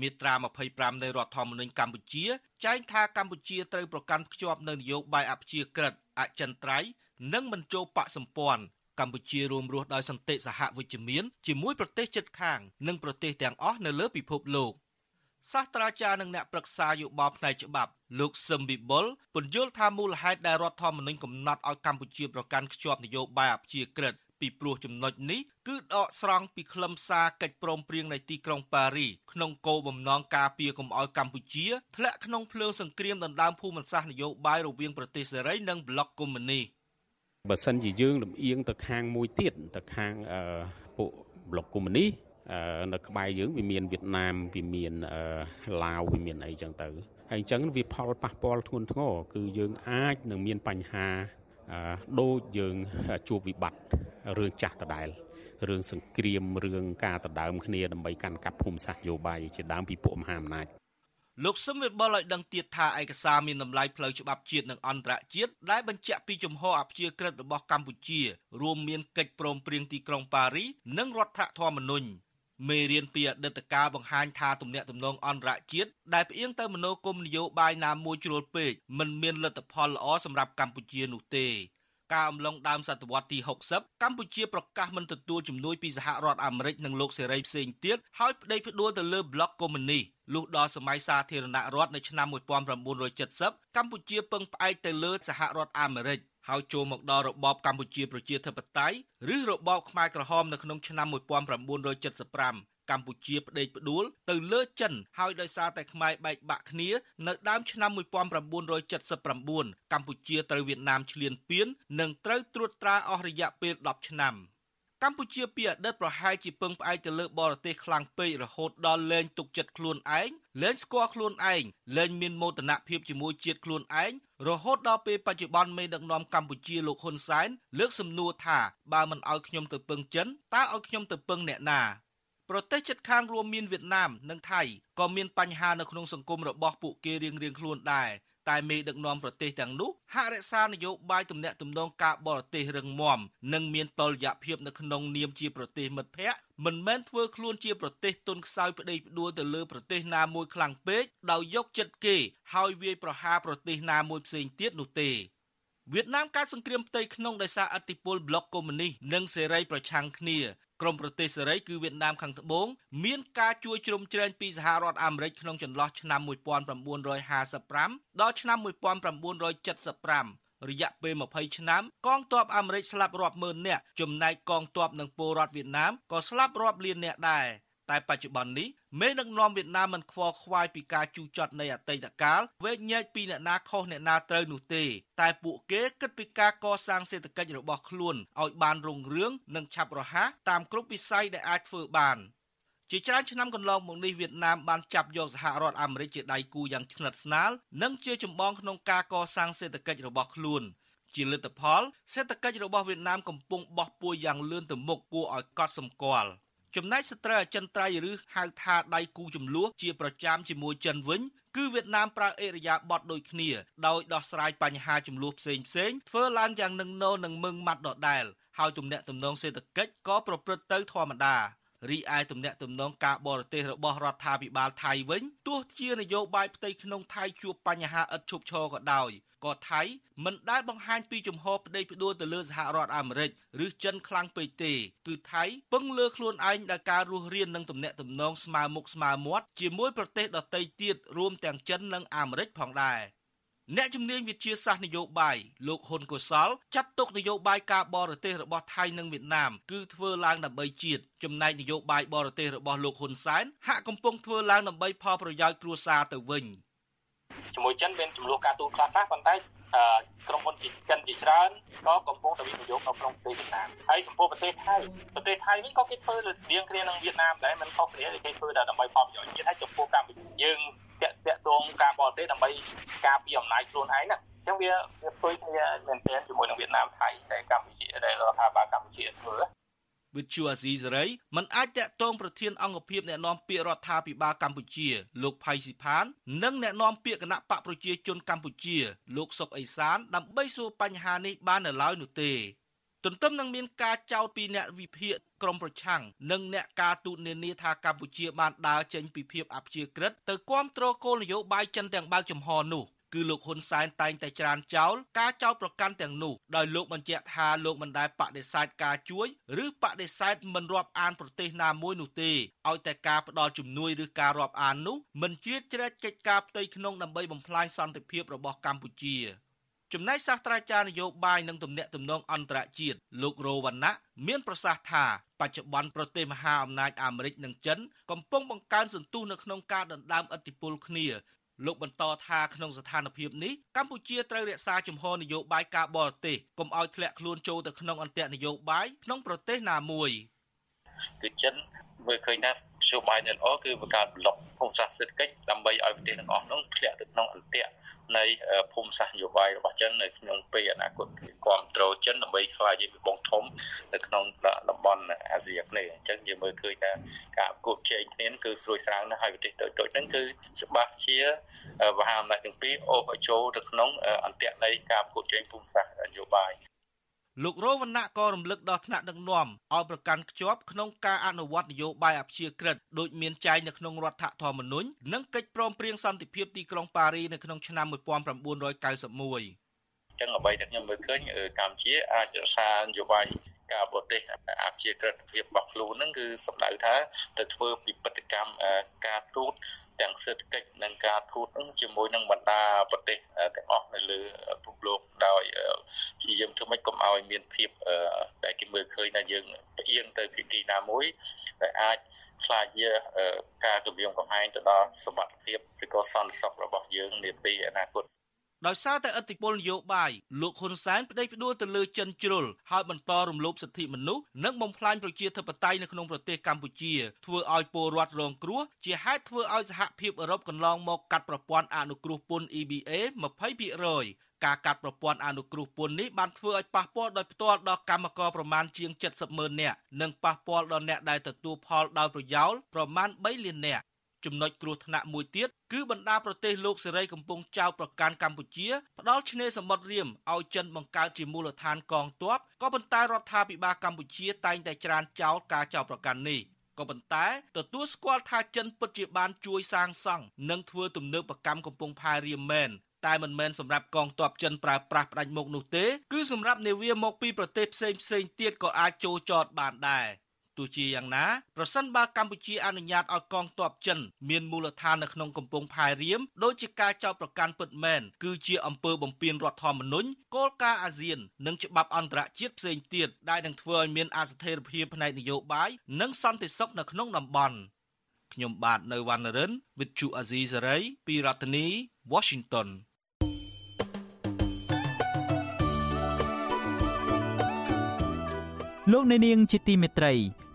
មាត្រា25នៃរដ្ឋធម្មនុញ្ញកម្ពុជាចែងថាកម្ពុជាត្រូវប្រកាន់ខ្ជាប់នូវនយោបាយអព្យាក្រឹតអចិន្ត្រៃយ៍និងមិនចូលបកសម្ព័ន្ធកម្ពុជារួមរស់ដោយសន្តិសហវិជ្ជមានជាមួយប្រទេសជិតខាង និងប្រទេសទាំងអស់នៅលើពិភពលោក។ សាស្ត្រាចារ្យនិងអ្នកប្រឹក្សាយោបល់ផ្នែកច្បាប់លោកសឹមវិបុលពន្យល់ថាមូលហេតុដែលរដ្ឋធម្មនុញ្ញកំណត់ឲ្យកម្ពុជាប្រកាន់ខ្ជាប់នយោបាយអព្យាក្រឹតពីព្រោះចំណុចនេះគឺដកស្រង់ពីខ្លឹមសារកិច្ចព្រមព្រៀងនៃទីក្រុងប៉ារីក្នុងគោលបំណងការពារកុំឲ្យកម្ពុជាធ្លាក់ក្នុងភ្លើងសង្គ្រាមដណ្ដើមភូមិសាស្ត្រនយោបាយរវាងប្រទេសសេរីនិងប្លុកកុម្មុយនីសបើសិនជាយើងលំអៀងទៅខាងមួយទៀតទៅខាងពួកប្លុកកុម្មុយនីស នៅក្បែរយើងវាមានវៀតណាមវាមានឡាវវាមានអីចឹងទៅហហើយអញ្ចឹងវាផលប៉ះពាល់ធ្ងន់ធ្ងរគឺយើងអាចនឹងមានបញ្ហាដូចយើងជួបវិបត្តិរឿងចាស់ដដែលរឿងសង្គ្រាមរឿងការដណ្ដើមគ្នាដើម្បីកាន់កាប់ភូមិសាស្ត្រយោបាយជាដើមពីពួកមហាអំណាចលោកសឹមវិបុលឲ្យដឹងទៀតថាឯកសារមានតម្លៃផ្លូវច្បាប់ជាតិនិងអន្តរជាតិដែលបញ្ជាក់ពីជំហរអព្យាក្រឹតរបស់កម្ពុជារួមមានកិច្ចព្រមព្រៀងទីក្រុងប៉ារីនិងរដ្ឋធម្មនុញ្ញ មេរៀនពីអតីតកាលបង្ហាញថាទំនាក់ទំនងអន្តរជាតិដែលផ្អៀងទៅមនោគមនយោបាយណាមួយជ្រុលពេកមិនមានលទ្ធផលល្អសម្រាប់កម្ពុជានោះទេការអំឡុងដើមសតវត្សទី60កម្ពុជាប្រកាសមិនទទួលជំនួយពីសហរដ្ឋអាមេរិកនិងលោកសេរីផ្សេងទៀតហើយប្តេជ្ញាផ្ដួលទៅលើប្លុកកុម្មុយនីសលុះដល់សម័យសាធារណរដ្ឋនៅឆ្នាំ1970កម្ពុជាពឹងផ្អែកទៅលើសហរដ្ឋអាមេរិក ហើយចូលមកដល់របបកម្ពុជាប្រជាធិបតេយ្យឬរបបខ្មែរក្រហមនៅក្នុងឆ្នាំ1975កម្ពុជាផ្ដេកផ្ដួលទៅលើចិនហើយដោយសារតែខ្មែរបែកបាក់គ្នានៅដើមឆ្នាំ1979កម្ពុជាត្រូវវៀតណាមឈ្លានពាននិងត្រូវត្រួតត្រាអស់រយៈពេល10ឆ្នាំ កម្ពុជាពីអតីតប្រហែលជាពឹងផ្អែកទៅលើបរទេសខ្លាំងពេករហូតដល់លែងទុកចិត្តខ្លួនឯងលែងស្គាល់ខ្លួនឯងលែងមានមោទនភាពជាមួយជាតិខ្លួនឯងរហូតដល់ពេលបច្ចុប្បន្នមេដឹកនាំកម្ពុជាលោកហ៊ុនសែនលើកសំណួរថាបើមិនឲ្យខ្ញុំទៅពឹងចិនតើឲ្យខ្ញុំទៅពឹងអ្នកណាប្រទេសជិតខាងរួមមានវៀតណាមនិងថៃក៏មានបញ្ហានៅក្នុងសង្គមរបស់ពួកគេរៀងៗខ្លួនដែរ តែមេដឹកនាំប្រទេសទាំងនោះហាក់រក្សានយោបាយទំនាក់ទំនងការបរទេសរឹងមាំនិងមានតុល្យភាពនៅក្នុងនាមជាប្រទេសមិត្តភ័ក្តិមិនមែនធ្វើខ្លួនជាប្រទេសទុនខ្សោយប្តីផ្ដួលទៅលើប្រទេសណាមួយខ្លាំងពេកដោយយកចិត្តគេហើយវាយប្រហារប្រទេសណាមួយផ្សេងទៀតនោះទេវៀតណាមកើតសង្គ្រាមផ្ទៃក្នុងដោយសារអធិបុលប្លុកកុម្មុយនីសនិងសេរីប្រឆាំងគ្នា ក្រមប្រទេសសេរីគឺវៀតណាមខាងត្បូងមានការជួយជ្រោមជ្រែងពីសហរដ្ឋអាមេរិកក្នុងចន្លោះឆ្នាំ1955ដល់ឆ្នាំ1975រយៈពេល20ឆ្នាំកងទ័ពអាមេរិកស្លាប់រាប់ម៉ឺននាក់ចំណែកកងទ័ពនិងពលរដ្ឋវៀតណាមក៏ស្លាប់រាប់លាននាក់ដែរ តែបច្ចុប្បន្ននេះមេដឹកនាំវៀតណាមមិនខ្វល់ខ្វាយពីការជូរចត់នៃអតីតកាលវែកញែកពីអ្នកណាខុសអ្នកណាត្រូវនោះទេ តែពួកគេគិតពីការកសាងសេដ្ឋកិច្ចរបស់ខ្លួនឲ្យបានរុងរឿងនិងឆាប់រហ័សតាមគ្រប់វិស័យដែលអាចធ្វើបានជាច្រើនឆ្នាំកន្លងមកនេះវៀតណាមបានចាប់យកសហរដ្ឋអាមេរិកជាដៃគូយ៉ាងស្និទ្ធស្នាលនិងជាចម្បងក្នុងការកសាងសេដ្ឋកិច្ចរបស់ខ្លួនជាលទ្ធផលសេដ្ឋកិច្ចរបស់វៀតណាមកំពុងបោះពួរយ៉ាងលឿនទៅមុខគួរឲ្យកត់សម្គាល់ ចំណែកស្ត្រីអចិន្ត្រៃយ៍ឬហៅថាដៃគូចំនួនជាប្រចាំជាមួយចិនវិញគឺវៀតណាមប្រើអេរយាប័តដូចគ្នាដោយដោះស្រាយបញ្ហាចំនួនផ្សេងផ្សេងធ្វើឡើងយ៉ាងនឹងណោនិងមឹងម៉ាត់ដដែលហើយទំនាក់ទំនងសេដ្ឋកិច្ចក៏ប្រព្រឹត្តទៅធម្មតា រីឯទំនាក់ទំនងការបរទេសរបស់រដ្ឋាភិបាលថៃវិញទោះជានយោបាយផ្ទៃក្នុងថៃជួបបញ្ហាឥតឈប់ឈរក៏ដោយក៏ថៃមិនដែលបង្ហាញពីជំហរប្តីផ្ដួលទៅលើសហរដ្ឋអាមេរិកឬចិនខ្លាំងពេកទេ គឺថៃពឹងលើខ្លួនឯងដល់ការរស់រាននិងទំនាក់ទំនងស្មើមុខស្មើមាត់ជាមួយប្រទេសដទៃទៀតរួមទាំងចិននិងអាមេរិកផងដែរ អ្នកជំនាញវិទ្យាសាស្ត្រនយោបាយលោកហ៊ុនកុសលចាត់ទុកនយោបាយការបរទេសរបស់ថៃនិងវៀតណាមគឺធ្វើឡើងដើម្បីជាតិចំណែកនយោបាយបរទេសរបស់លោកហ៊ុនសែនហាក់កំពុងធ្វើឡើងដើម្បីផលប្រយោជន៍គ្រួសារទៅវិញ។ ជាមួយចិនមានចំនួនការទូតខ្លះខ្លះប៉ុន្តែក្រុមហ៊ុនចិនជាច្រើនក៏កំពុងតែវិនិយោគនៅក្នុងប្រទេសវៀតណាមហើយចំពោះប្រទេសថៃប្រទេសថៃវិញក៏គេធ្វើលើស្តៀងគ្នានឹងវៀតណាមដែរមិនខុសគ្នាគេធ្វើតែដើម្បីផលប្រយោជន៍ជាតិហើយចំពោះកម្ពុជាយើងតាក់តាក់ទងការបរទេសដើម្បីការពារអំណាចខ្លួនឯងណាអញ្ចឹងវាវាធ្វើគ្នាមែនទែនជាមួយនឹងវៀតណាមថៃតែកម្ពុជាដែលរដ្ឋាភិបាលកម្ពុជាធ្វើ វិទ្យុអាស៊ីសេរីមិនអាចតាក់ទងប្រធានអង្គភិបអ្នកណែនាំពាក្យរដ្ឋាភិបាលកម្ពុជា លោកផៃស៊ីផាន និងអ្នកណែនាំពាក្យគណៈបកប្រជាជនកម្ពុជា លោកសុកអេសានដើម្បីសួរបញ្ហានេះបាននៅឡើយនោះទេទន្ទឹមនឹងមានការចោទពីអ្នកវិភាគក្រមប្រឆាំងនិងអ្នកការទូតនានាថាកម្ពុជាបានដើរចេញពីភាពអព្យាក្រឹតទៅគាំទ្រគោលនយោបាយចិនទាំងបើកចំហនោះ គឺលោកហ៊ុនសែនតែងតែច្រានចោលការចោទប្រកាន់ទាំងនោះដោយលោកបញ្ជាក់ថាលោកមិនដែលបដិសេធការជួយឬបដិសេធមិនរាប់អានប្រទេសណាមួយនោះទេឲ្យតែការផ្ដល់ជំនួយឬការរាប់អាននោះមិនជ្រៀតជ្រែកកិច្ចការផ្ទៃក្នុងដើម្បីបំផ្លាញសន្តិភាពរបស់កម្ពុជាចំណែកសាស្ត្រាចារ្យនយោបាយនិងទំនាក់ទំនងអន្តរជាតិលោករោវណ្ណៈមានប្រសាសន៍ថាបច្ចុប្បន្នប្រទេសមហាអំណាចអាមេរិកនិងចិនកំពុងបង្កើនសន្ទុះនៅក្នុងការដណ្ដើមឥទ្ធិពលគ្នា លោកបន្តថាក្នុងស្ថានភាពនេះកម្ពុជាត្រូវរក្សាជំហរនយោបាយការបរទេសកុំឲ្យធ្លាក់ខ្លួនចូលទៅក្នុងអន្ទាក់នយោបាយក្នុងប្រទេសណាមួយគឺចិនមើលឃើញថាយោបាយដែលល្អគឺបង្កើតប្លុកភូមិសាស្ត្រសេដ្ឋកិច្ចដើម្បីឲ្យប្រទេសទាំងអស់នោះធ្លាក់ទៅក្នុងអន្ទាក់ នៃភូមិសាស្ត្រនយោបាយរបស់ចិននៅក្នុងពេលអនាគតគ្រប់គ្រងចិនដើម្បីខ្លាយជាពិភពធំនៅក្នុងតំបន់អាស៊ីអាគ្នេយ៍អញ្ចឹងយើងមើលឃើញថាការប្រកួតជែងគ្នាគឺស្រួយស្រាងណាស់ហើយប្រទេសតូចៗហ្នឹងគឺច្បាស់ជាមហាអំណាចទាំងពីរអូសឲ្យចូលទៅក្នុងអន្ទាក់នៃការប្រកួតជែងភូមិសាស្ត្រនយោបាយ លោករវណ្ណៈក៏រំលឹកដល់ថ្នាក់ដឹកនាំឲ្យប្រកាន់ខ្ជាប់ក្នុងការអនុវត្តនយោបាយអព្យាក្រឹតដូចមានចែងនៅក្នុងរដ្ឋធម្មនុញ្ញនិងកិច្ចព្រមព្រៀងសន្តិភាពទីក្រុងប៉ារីនៅក្នុងឆ្នាំ1991ចឹងអ្វីដែលខ្ញុំមើលឃើញកម្ពុជាអាចរក្សានយោបាយការបរទេសអព្យាក្រឹតភាពរបស់ខ្លួនហ្នឹងគឺសម្ដៅថាទៅធ្វើពិពិធកម្មការទូត ទាំងសេដ្ឋកិច្ចនិងការទូតនឹងជាមួយនឹងបណ្ដាប្រទេសទាំងអស់នៅលើពិភពលោកដោយព្យាយាមធ្វើម៉េចកុំឲ្យមានភាពដែលគេមើលឃើញថាយើងផ្អៀងទៅភាគីណាមួយដែលអាចខ្លាចជាការគម្រាមកំហែងទៅដល់សមត្ថភាពឬក៏សន្តិសុខរបស់យើងនាពេលអនាគត ដោយសារតែឥទ្ធិពលនយោបាយលោកហ៊ុនសែនប្តេជ្ញាផ្ដួលទៅលើចិនជ្រុលហើយបន្តរំលោភសិទ្ធិមនុស្សនិងបំផ្លាញប្រជាធិបតេយ្យនៅក្នុងប្រទេសកម្ពុជាធ្វើឲ្យពលរដ្ឋរងគ្រោះជាហេតុធ្វើឲ្យសហភាពអឺរ៉ុបកន្លងមកកាត់ប្រព័ន្ធអនុគ្រោះពន្ធ EBA 20%ការកាត់ប្រព័ន្ធអនុគ្រោះពន្ធនេះបានធ្វើឲ្យប៉ះពាល់ដោយផ្ទាល់ដល់កម្មករប្រមាណជាង70ម៉ឺននាក់និងប៉ះពាល់ដល់អ្នកដែលទទួលផលដោយប្រយោលប្រមាណ3លាននាក់ ចំណុចគ្រោះថ្នាក់មួយទៀតគឺបណ្ដាប្រទេសលោកសេរីកំពុងចោទប្រកាន់កម្ពុជាផ្ដាល់ឆ្នេរសមុទ្ររៀមឲ្យចិនបង្កើតជាមូលដ្ឋានកងទ័ពក៏ប៉ុន្តែរដ្ឋាភិបាលកម្ពុជាតែងតែច្រានចោលការចោទប្រកាន់នេះក៏ប៉ុន្តែទទួលស្គាល់ថាចិនពិតជាបានជួយសាងសង់និងធ្វើទំនើបកម្មកំពង់ផែរៀមមែនតែមិនមែនសម្រាប់កងទ័ពចិនប្រើប្រាស់ផ្ដាច់មុខនោះទេគឺសម្រាប់នាវាមកពីប្រទេសផ្សេងផ្សេងទៀតក៏អាចចូលចតបានដែរ ទោះជាយ៉ាងណាប្រសិនបើកម្ពុជាអនុញ្ញាតឲ្យកងទ័ពចិនមានមូលដ្ឋាននៅក្នុងកំពង់ផែរៀមដោយជាការចោទប្រកាន់ពិតមែនគឺជាអំពើបំពានរដ្ឋធម្មនុញ្ញគោលការណ៍អាស៊ាន និងច្បាប់អន្តរជាតិផ្សេងទៀតដែលនឹងធ្វើឲ្យមានអស្ថិរភាពផ្នែកនយោបាយនិងសន្តិសុខនៅក្នុងតំបន់ខ្ញុំបាទនៅវណ្ណរិន With Chu Azizi Saray ពីរដ្ឋធានី Washington លោកអ្នកនាងជាទីមេត្រី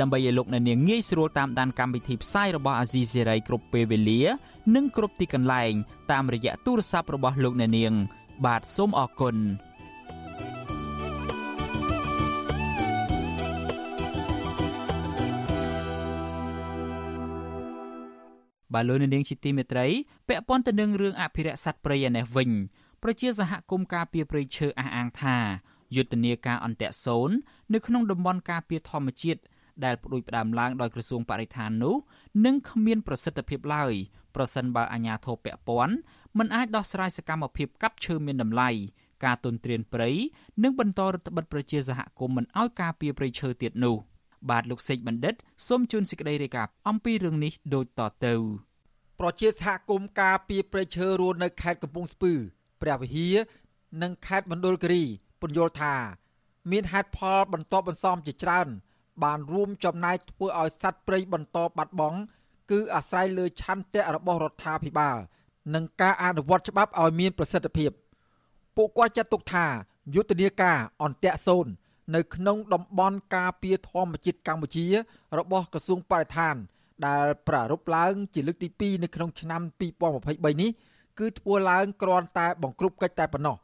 ដើម្បីឲ្យលោកអ្នកនាងងាយស្រួលតាមដានកម្មវិធីផ្សាយរបស់អាស៊ីសេរីគ្រប់ពេលវេលា និងគ្រប់ទីកន្លែង តាមរយៈទូរស័ព្ទរបស់លោកអ្នកនាង បាទសូមអរគុណបាទលោកនាងជាទីមេត្រីពាក់ព័ន្ធទៅនឹងរឿងអភិរក្សសត្វព្រៃឯនេះវិញប្រជាសហគមន៍ការពារព្រៃឈើអះអាងថាយុទ្ធនាការអន្តៈសូននៅក្នុងតំបន់ការពារធម្មជាតិ ដែលផ្ដួចផ្ដើមឡើងដោយក្រសួងបរិស្ថាននោះនឹងគ្មានប្រសិទ្ធភាពឡើយប្រសិនបើអាជ្ញាធរពាក់ព័ន្ធមិនអាចដោះស្រាយសកម្មភាពកាប់ឈើមានតម្លៃការទុនទ្រានព្រៃនិងបន្តរដ្ឋបិទប្រជាសហគមន៍មិនឲ្យការពារព្រៃឈើទៀតនោះបាទលោកសេកបណ្ឌិតសូមជូនសេចក្តីរាយការណ៍អំពីរឿងនេះដូចតទៅប្រជាសហគមន៍ការពារព្រៃឈើរស់នៅខេត្តកំពង់ស្ពឺព្រះវិហារនិងខេត្តមណ្ឌលគិរីពន្យល់ថា មានហេតុផលបន្តបន្សំជាច្រើន បានរួមចំណែកធ្វើឲ្យសត្វព្រៃបន្តបាត់បង់គឺអាស្រ័យលើឆន្ទៈរបស់រដ្ឋាភិបាល និងការអនុវត្តច្បាប់ឲ្យមានប្រសិទ្ធភាពពួកគាត់ចាត់ទុកថាយុទ្ធនាការអន្តៈសូននៅក្នុងតំបន់ការពារធម្មជាតិកម្ពុជា របស់ក្រសួងបរិស្ថាន ដែលប្រារព្ធឡើងជាលើកទី2នៅក្នុងឆ្នាំ2023នេះគឺធ្វើឡើងគ្រាន់តែបង្ក្រប់កិច្ចតែប៉ុណ្ណោះ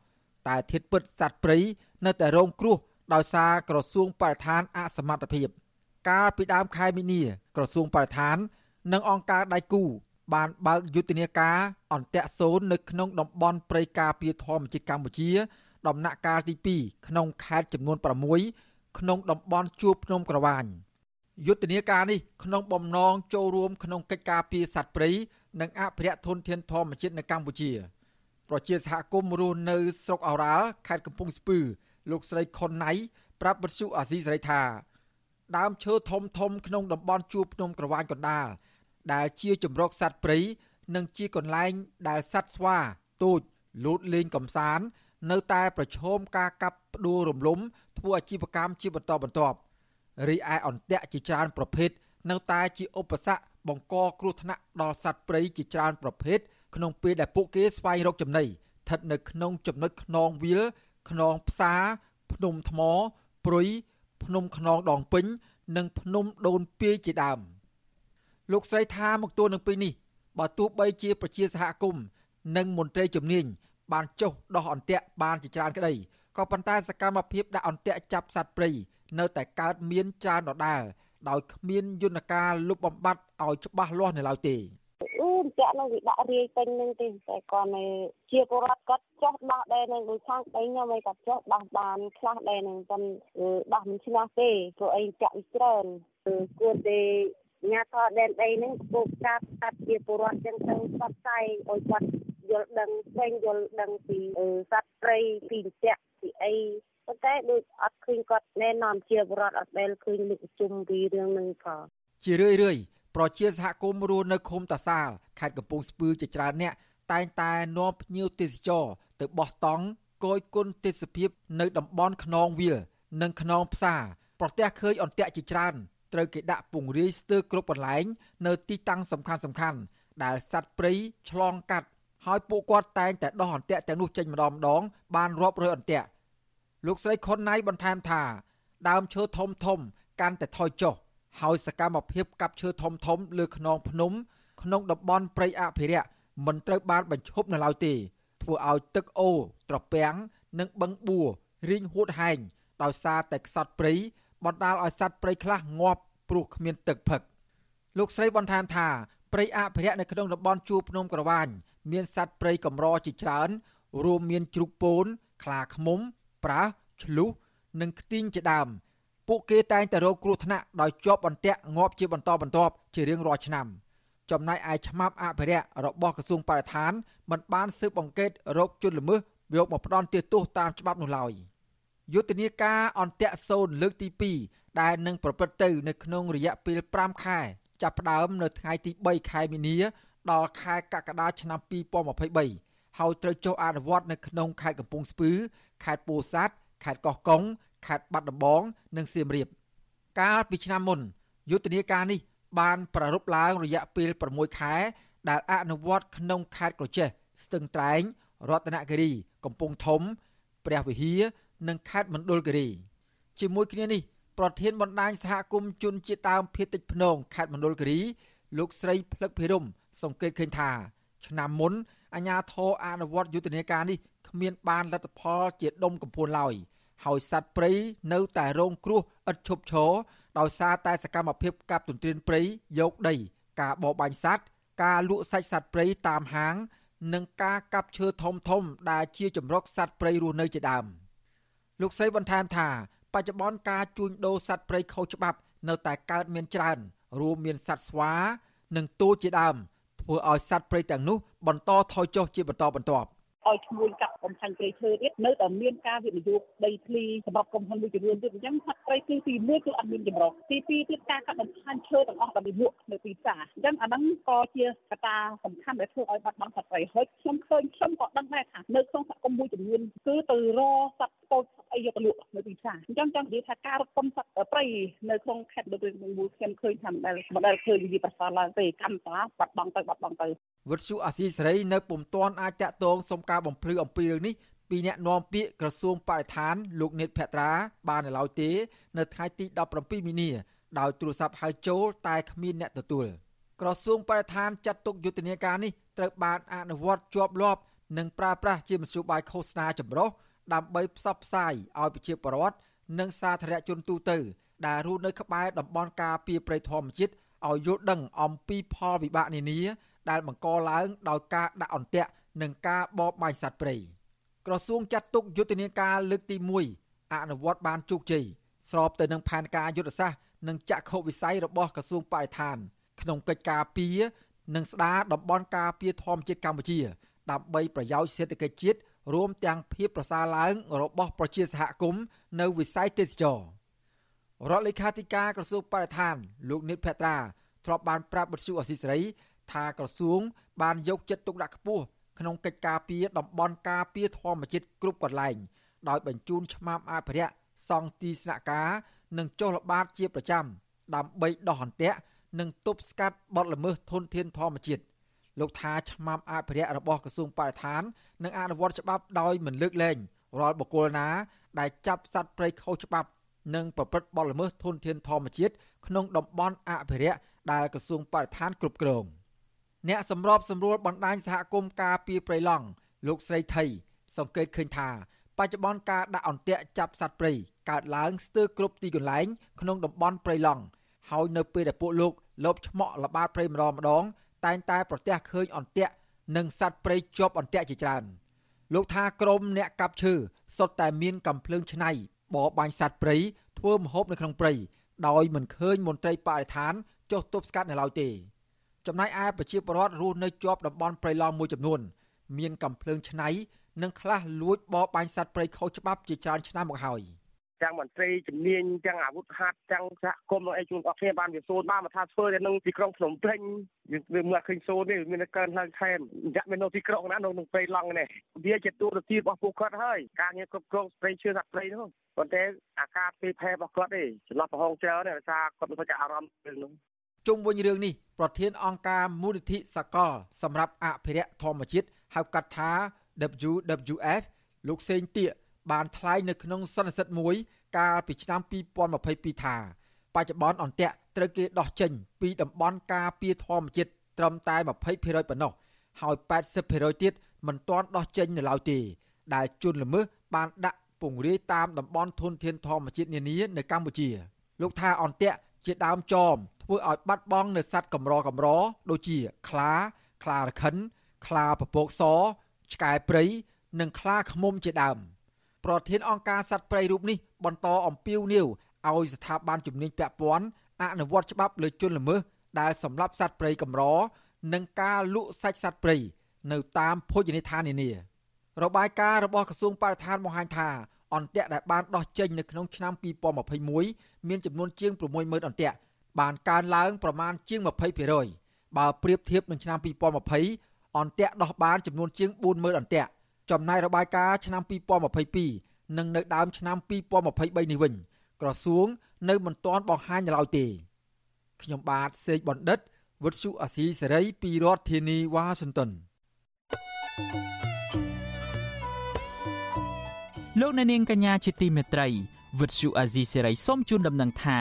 តែធៀបពិតសត្វព្រៃនៅតែរងគ្រោះ ដោយសារក្រសួងបរិស្ថានអសមត្ថភាព កាលពីដើមខែមីនា ក្រសួងបរិស្ថាន និងអង្គការដៃគូ បានបើកយុទ្ធនាការអន្តៈសូននៅក្នុងតំបន់ព្រៃការពារធម្មជាតិកម្ពុជា ដំណាក់កាលទី2ក្នុងខេត្តចំនួន6ក្នុងតំបន់ជួរភ្នំក្រវាញយុទ្ធនាការនេះក្នុងបំណងចូលរួមក្នុងកិច្ចការពារសត្វព្រៃនិងអភិរក្សធនធានធម្មជាតិនៅកម្ពុជា ប្រជាសហគមន៍រស់នៅស្រុកអូរ៉ាល់ខេត្តកំពង់ស្ពឺ លោកស្រីខុនណៃប្រាប់បទសុអាស៊ីសេរីថា ដើមឈើធំធំក្នុងតំបន់ជួរភ្នំក្រវាញកណ្ដាលដែលជាជំរកសត្វព្រៃនិងជាកន្លែងដែលសត្វស្វាទូចលូតលេងកំសាន្តនៅតែប្រឈមការកាប់ផ្ដួលរំលំធ្វើអាជីវកម្មជាបន្តបន្ទាប់រីឯអន្ទាក់ជាច្រើនប្រភេទនៅតែជាឧបសគ្គបង្កគ្រោះថ្នាក់ដល់សត្វព្រៃជាច្រើនប្រភេទក្នុងពេលដែលពួកគេស្វែងរកចំណីស្ថិតនៅក្នុងចំណុចខ្នងវាល ខ្នងផ្សារភ្នំថ្មព្រុយភ្នំខ្នងដងពេញ និងភ្នំដូនពាយជាដើមលោកស្រីថាមកទួលនឹងពេលនេះបើទោះបីជាប្រជាសហគមន៍និងមន្ត្រីជំនាញបានចុះដោះអន្ទាក់បានជាច្រើនក្តីក៏ប៉ុន្តែសកម្មភាពដាក់អន្ទាក់ចាប់សត្វព្រៃនៅតែកើតមានច្រើនដដែលដោយគ្មានយន្តការលុបបំបាត់ឲ្យច្បាស់លាស់នៅឡើយទេ អឺចាក់នឹងវាដាក់រាយពេញនឹងទេតែគាត់នៅជាពលរដ្ឋគាត់ចោះដោះដែរនឹងដូចខាងដីខ្ញុំឯងគាត់ចោះដោះបានខ្លះដែរនឹងប៉ុនដោះមិនឆ្នះទេព្រោះឯងចាក់វាច្រើនគួរទេញ៉ាថតដែនដីនឹងគោកកាប់កាត់ជាពលរដ្ឋចឹងទៅផ្សព្វផ្សាយឲ្យគាត់យល់ដឹងផ្សេងយល់ដឹងពីសត្វព្រៃពីចាក់ពីអីប៉ុន្តែដូចអត់ឃើញគាត់ណែនាំជាបរដ្ឋអត់ដែលឃើញលើកប្រជុំពីរឿងនឹងផងជារឿយរឿយ ប្រជាសហគមន៍រស់នៅឃុំតាសាលខេត្តកំពង់ស្ពឺជាច្រើនអ្នកតែងតែនាំភ្ញៀវទេសចរទៅបោះតង់គយគុណទេសភាពនៅតំបន់ខ្នងវាល និងខ្នងផ្សារប្រទះឃើញអន្ទាក់ជាច្រើនត្រូវគេដាក់ពង្រាយស្ទើរគ្រប់កន្លែង នៅទីតាំងសំខាន់សំខាន់ដែលសត្វព្រៃឆ្លងកាត់ហើយពួកគាត់តែងតែដោះអន្ទាក់ទាំងនោះចេញម្ដងម្ដង បានរាប់រយអន្ទាក់លោកស្រីខុនណៃបន្ថែមថា ដើមឈើធំធំកាន់តែថយចុះ ហើយសកម្មភាពកាប់ឈើធំធំលើខ្នងភ្នំ ក្នុងតំបន់ព្រៃអភិរក្សមិនត្រូវបានបញ្ឈប់នៅឡើយទេធ្វើឲ្យទឹកអូរត្រពាំងនិងបឹងបួររីងហួតហែងដោយសារតែខ្សត់ព្រៃបណ្ដាលឲ្យសត្វព្រៃខ្លះងាប់ព្រោះគ្មានទឹកផឹកលោកស្រីបន្ថែមថាព្រៃអភិរក្សនៅក្នុងតំបន់ជួរភ្នំក្រវាញមានសត្វព្រៃកម្រជាច្រើន រួមមានជ្រូកពូនខ្លាឃ្មុំ ប្រើសឆ្លុះនិងខ្ទីងជាដើម ពួកគេតែងតែរងគ្រោះថ្នាក់ដោយជាប់អន្ទាក់ងាប់ជាបន្តបន្ទាប់ជារៀងរាល់ឆ្នាំចំណែកឯឆ្មាប់អភិរក្សរបស់ក្រសួងបរិស្ថានមិនបានស៊ើបអង្កេតរោគជនល្មើសយកមកផ្ដន់ទោសតាមច្បាប់នោះឡើយយុទ្ធនាការអន្ទាក់សូនលើកទី2ដែលនឹងប្រព្រឹត្តទៅនៅក្នុងរយៈពេល5ខែចាប់ផ្ដើមនៅថ្ងៃទី3ខែមីនា ដល់ខែកក្កដាឆ្នាំ2023ហើយត្រូវចុះអនុវត្តនៅក្នុងខេត្តកំពង់ស្ពឺខេត្តពោធិ៍សាត់ខេត្តកោះកុង ខេត្តបាត់ដំបង និងសៀមរាបកាលពីឆ្នាំមុនយុទ្ធនាការនេះបានប្រារព្ធឡើងរយៈពេល6ខែ ដែលអនុវត្តក្នុងខេត្តក្រចេះស្ទឹងត្រែងរតនគិរី កំពង់ធំ ព្រះវិហារនិងខេត្តមណ្ឌលគិរីជាមួយគ្នានេះប្រធានបណ្ដាញសហគមន៍ជនជាតិដើមភាគតិចភ្នងខេត្តមណ្ឌលគិរី លោកស្រីភ្លឹកភិរមសង្កេតឃើញថាឆ្នាំមុនអាញាធរអនុវត្តយុទ្ធនាការនេះគ្មានបានលទ្ធផលជាដុំកំភួនឡើយ ហើយសត្វព្រៃនៅតែរងគ្រោះឥតឈប់ឈរដោយសារតែសកម្មភាពកាប់ទន្ទ្រានព្រៃយកដី ការបរបាញ់សត្វការលក់សាច់សត្វព្រៃតាមហាង និងការកាប់ឈើធំធំ ដែលជាចម្រុកសត្វព្រៃរស់នៅជាដើមលោកស្រីបន្ថែមថា បច្ចុប្បន្នការជួញដូរសត្វព្រៃខុសច្បាប់ នៅតែកើតមានច្រើន រួមមានសត្វស្វា និងទោជាដើមធ្វើឲ្យសត្វព្រៃទាំងនោះបន្តថយចុះជាបន្តបន្ទាប់ ឲ្យឈ្មួញកាប់បំផាញ់ព្រៃឈើទៀតនៅតែមានការវិនិយោគដីធ្លីសម្រាប់ក្រុមហ៊ុនមួយចំនួនទៀតអញ្ចឹងសត្វព្រៃគឺទី1គឺអត់មានចម្រុះទី2ទៀតការកាប់បំផាញ់ឈើទាំងអស់តែវិលក់នៅទីផ្សារអញ្ចឹងអាហ្នឹងក៏ជាកត្តាសំខាន់ដែលធ្វើឲ្យបាត់បង់សត្វព្រៃហើយខ្ញុំឃើញខ្ញុំក៏ដឹងដែរថានៅក្នុងសហគមន៍មួយចំនួនគឺទៅរសត្វស្ពោចអីយកទៅលក់នៅទីផ្សារអញ្ចឹងចង់និយាយថាការរត់ពំសត្វព្រៃនៅក្នុងខេត្តដូចមួយខ្ញុំឃើញថាមិនដែលមិនដែលឃើញវាប្រសើរឡើងទេកម្មតាបាត់បង់ទៅបាត់បង់ទៅវិទ្យុអាស៊ីសេរីនៅពុំទាន់អាចតាក់ទងសុំការបំភ្លឺអំពីរឿងនេះពីអ្នកនាំពាក្យក្រសួងបរិស្ថានលោកនេតភត្រាបាននៅឡើយទេ នៅថ្ងៃទី17មីនាដោយទូរស័ព្ទហៅចូលតែគ្មានអ្នកទទួលក្រសួងបរិស្ថានចាត់ទុកយុទ្ធនាការនេះត្រូវបានអនុវត្តជាប់លាប់និងប្រើប្រាស់ជាមធ្យោបាយឃោសនាចម្រុះដើម្បីផ្សព្វផ្សាយឲ្យប្រជាពលរដ្ឋនិងសាធារណជនទូទៅ ដែលរស់នៅក្បែរតំបន់ការពារព្រៃធម្មជាតិឲ្យយល់ដឹងអំពីផលវិបាកនានាដែលបង្កឡើងដោយការដាក់អន្ទាក់ និងការបរបាញ់សត្វព្រៃក្រសួងចាត់ទុកយុទ្ធនាការលើកទី1អនុវត្តបានជោគជ័យស្របទៅនឹងផែនការយុទ្ធសាស្ត្រនិងចក្ខុវិស័យរបស់ក្រសួងបរិស្ថាន ក្នុងកិច្ចការពារនិងស្ដារតំបន់ការពារធម្មជាតិកម្ពុជាដើម្បីប្រយោជន៍សេដ្ឋកិច្ចជាតិរួមទាំងភាពប្រសើរឡើងរបស់ប្រជាសហគមន៍នៅវិស័យទេសចររដ្ឋលេខាធិការក្រសួងបរិស្ថាន លោកនិតភត្រាធ្លាប់បានប្រាប់បទសុអសីសេរីថាក្រសួងបានយកចិត្តទុកដាក់ខ្ពស់ ក្នុងកិច្ចការពារតំបន់ការពារធម្មជាតិគ្រប់កន្លែងដោយបញ្ជូនឆ្មាំអភិរក្សសង់ទីស្នាក់ការនិងចុះល្បាតជាប្រចាំដើម្បីដោះអន្ទាក់និងទប់ស្កាត់បទល្មើសធនធានធម្មជាតិលោកថាឆ្មាំអភិរក្សរបស់ក្រសួងបរិស្ថាននឹងអនុវត្តច្បាប់ដោយមិនលើកលែងរាល់បុគ្គលណា ដែលចាប់សត្វព្រៃខុសច្បាប់និងប្រព្រឹត្តបទល្មើសធនធានធម្មជាតិក្នុងតំបន់អភិរក្សដែលក្រសួងបរិស្ថានគ្រប់គ្រង អ្នកសម្របសម្រួលបណ្ដាញសហគមន៍ការពីព្រៃឡង់លោកស្រីថៃសង្កេតឃើញថាបច្ចុប្បន្នការដាក់អន្ទាក់ចាប់សត្វព្រៃកើតឡើងស្ទើរគ្រប់ទីកន្លែងក្នុងតំបន់ព្រៃឡង់ហើយនៅពេលដែលពួកលោកលបឆ្មក់ល្បាតព្រៃម្ដងម្ដងតែងតែប្រទះឃើញអន្ទាក់និងសត្វព្រៃជាប់អន្ទាក់ជាច្រើនលោកថាក្រមអ្នកកាប់ឈើសុទ្ធតែមានកំភ្លើងឆ្នៃបរបាញ់សត្វព្រៃធ្វើម្ហូបនៅក្នុងព្រៃដោយមិនឃើញមន្ត្រីបរិស្ថានចុះទប់ស្កាត់នៅឡើយទេ ចំណែកឯប្រជាពលរដ្ឋរស់នៅជាប់តំបន់ព្រៃឡង់មួយចំនួន មានកំភ្លើងឆ្នៃនិងខ្លះលួចបរបាញ់សត្វព្រៃខុសច្បាប់ជាច្រើនឆ្នាំមកហើយទាំងមន្ត្រីជំនាញទាំងអាវុធហត្ថទាំងសហគមន៍អីជួនអត់គ្នាបានវាសូនបានមកថាធ្វើនៅទីក្រុងភ្នំពេញវាមិនឃើញសូនទេមានកើនឡើងថែមយ៉ាក់មាននៅទីក្រុងណានៅក្នុងព្រៃឡង់នេះវាជាទូរទស្សន៍របស់ពួកគាត់ហើយការងារគ្រប់គ្រងព្រៃឈើសត្វព្រៃនោះប៉ុន្តែអាការពីផែរបស់គាត់ទេចន្លោះប្រហោងច្រើនទេដោយសារគាត់មិនទៅអារម្មណ៍រឿងនោះ ជុំវិញរឿងនេះប្រធានអង្គការមូលនិធិសកល សម្រាប់អភិរក្សធម្មជាតិហៅកាត់ថា WWF លោកសេងទៀកបានថ្លែងនៅក្នុងសន្និសីទមួយ កាលពីឆ្នាំ2022ថាបច្ចុប្បន្នអន្ទាក់ត្រូវគេដោះចេញ ពីតំបន់ការពារធម្មជាតិត្រឹមតែ20%ប៉ុណ្ណោះហើយ80%ទៀតមិនទាន់ដោះចេញនៅឡើយទេ ដែលជនល្មើសបានដាក់ពង្រាយតាមតំបន់ធនធានធម្មជាតិនានានៅកម្ពុជា លោកថាអន្ទាក់ជាដើមចោម ធ្វើឲ្យបាត់បង់នៅសัตว์កម្រកម្រដូចជាខ្លាខ្លារខិនខ្លាពពកសឆ្កែព្រៃនិងខ្លាឃ្មុំជាដើមប្រធានអង្គការសត្វព្រៃរូបនេះបន្តអំពាវនាវឲ្យស្ថាប័នជំនាញពាក់ព័ន្ធអនុវត្តច្បាប់លើជនល្មើសដែលសម្លាប់សត្វព្រៃកម្រនិងការលក់សាច់សត្វព្រៃនៅតាមភោជនីយដ្ឋាននានារបាយការណ៍របស់ក្រសួងបរិស្ថានបង្ហាញថាអន្ទាក់ដែលបានដោះចេញនៅក្នុងឆ្នាំ2021មានចំនួនជាង60000អន្ទាក់ បានកើនឡើងប្រមាណជាង20%បើប្រៀបធៀបនឹងឆ្នាំ2020អន្ទាក់ដោះបានចំនួនជាង40000អន្ទាក់ចំណែករបាយការណ៍ឆ្នាំ2022និងនៅដើមឆ្នាំ2023នេះវិញក្រសួងនៅមិនទាន់បង្ហាញឡើយទេខ្ញុំបាទសេកបណ្ឌិតវុទ្ធុអាស៊ីសេរីពីរដ្ឋធានីវ៉ាស៊ីនតោនលោកអ្នកនាងកញ្ញាជាទីមេត្រីវិទ្យុអាស៊ីសេរីសូមជូនដំណឹងថា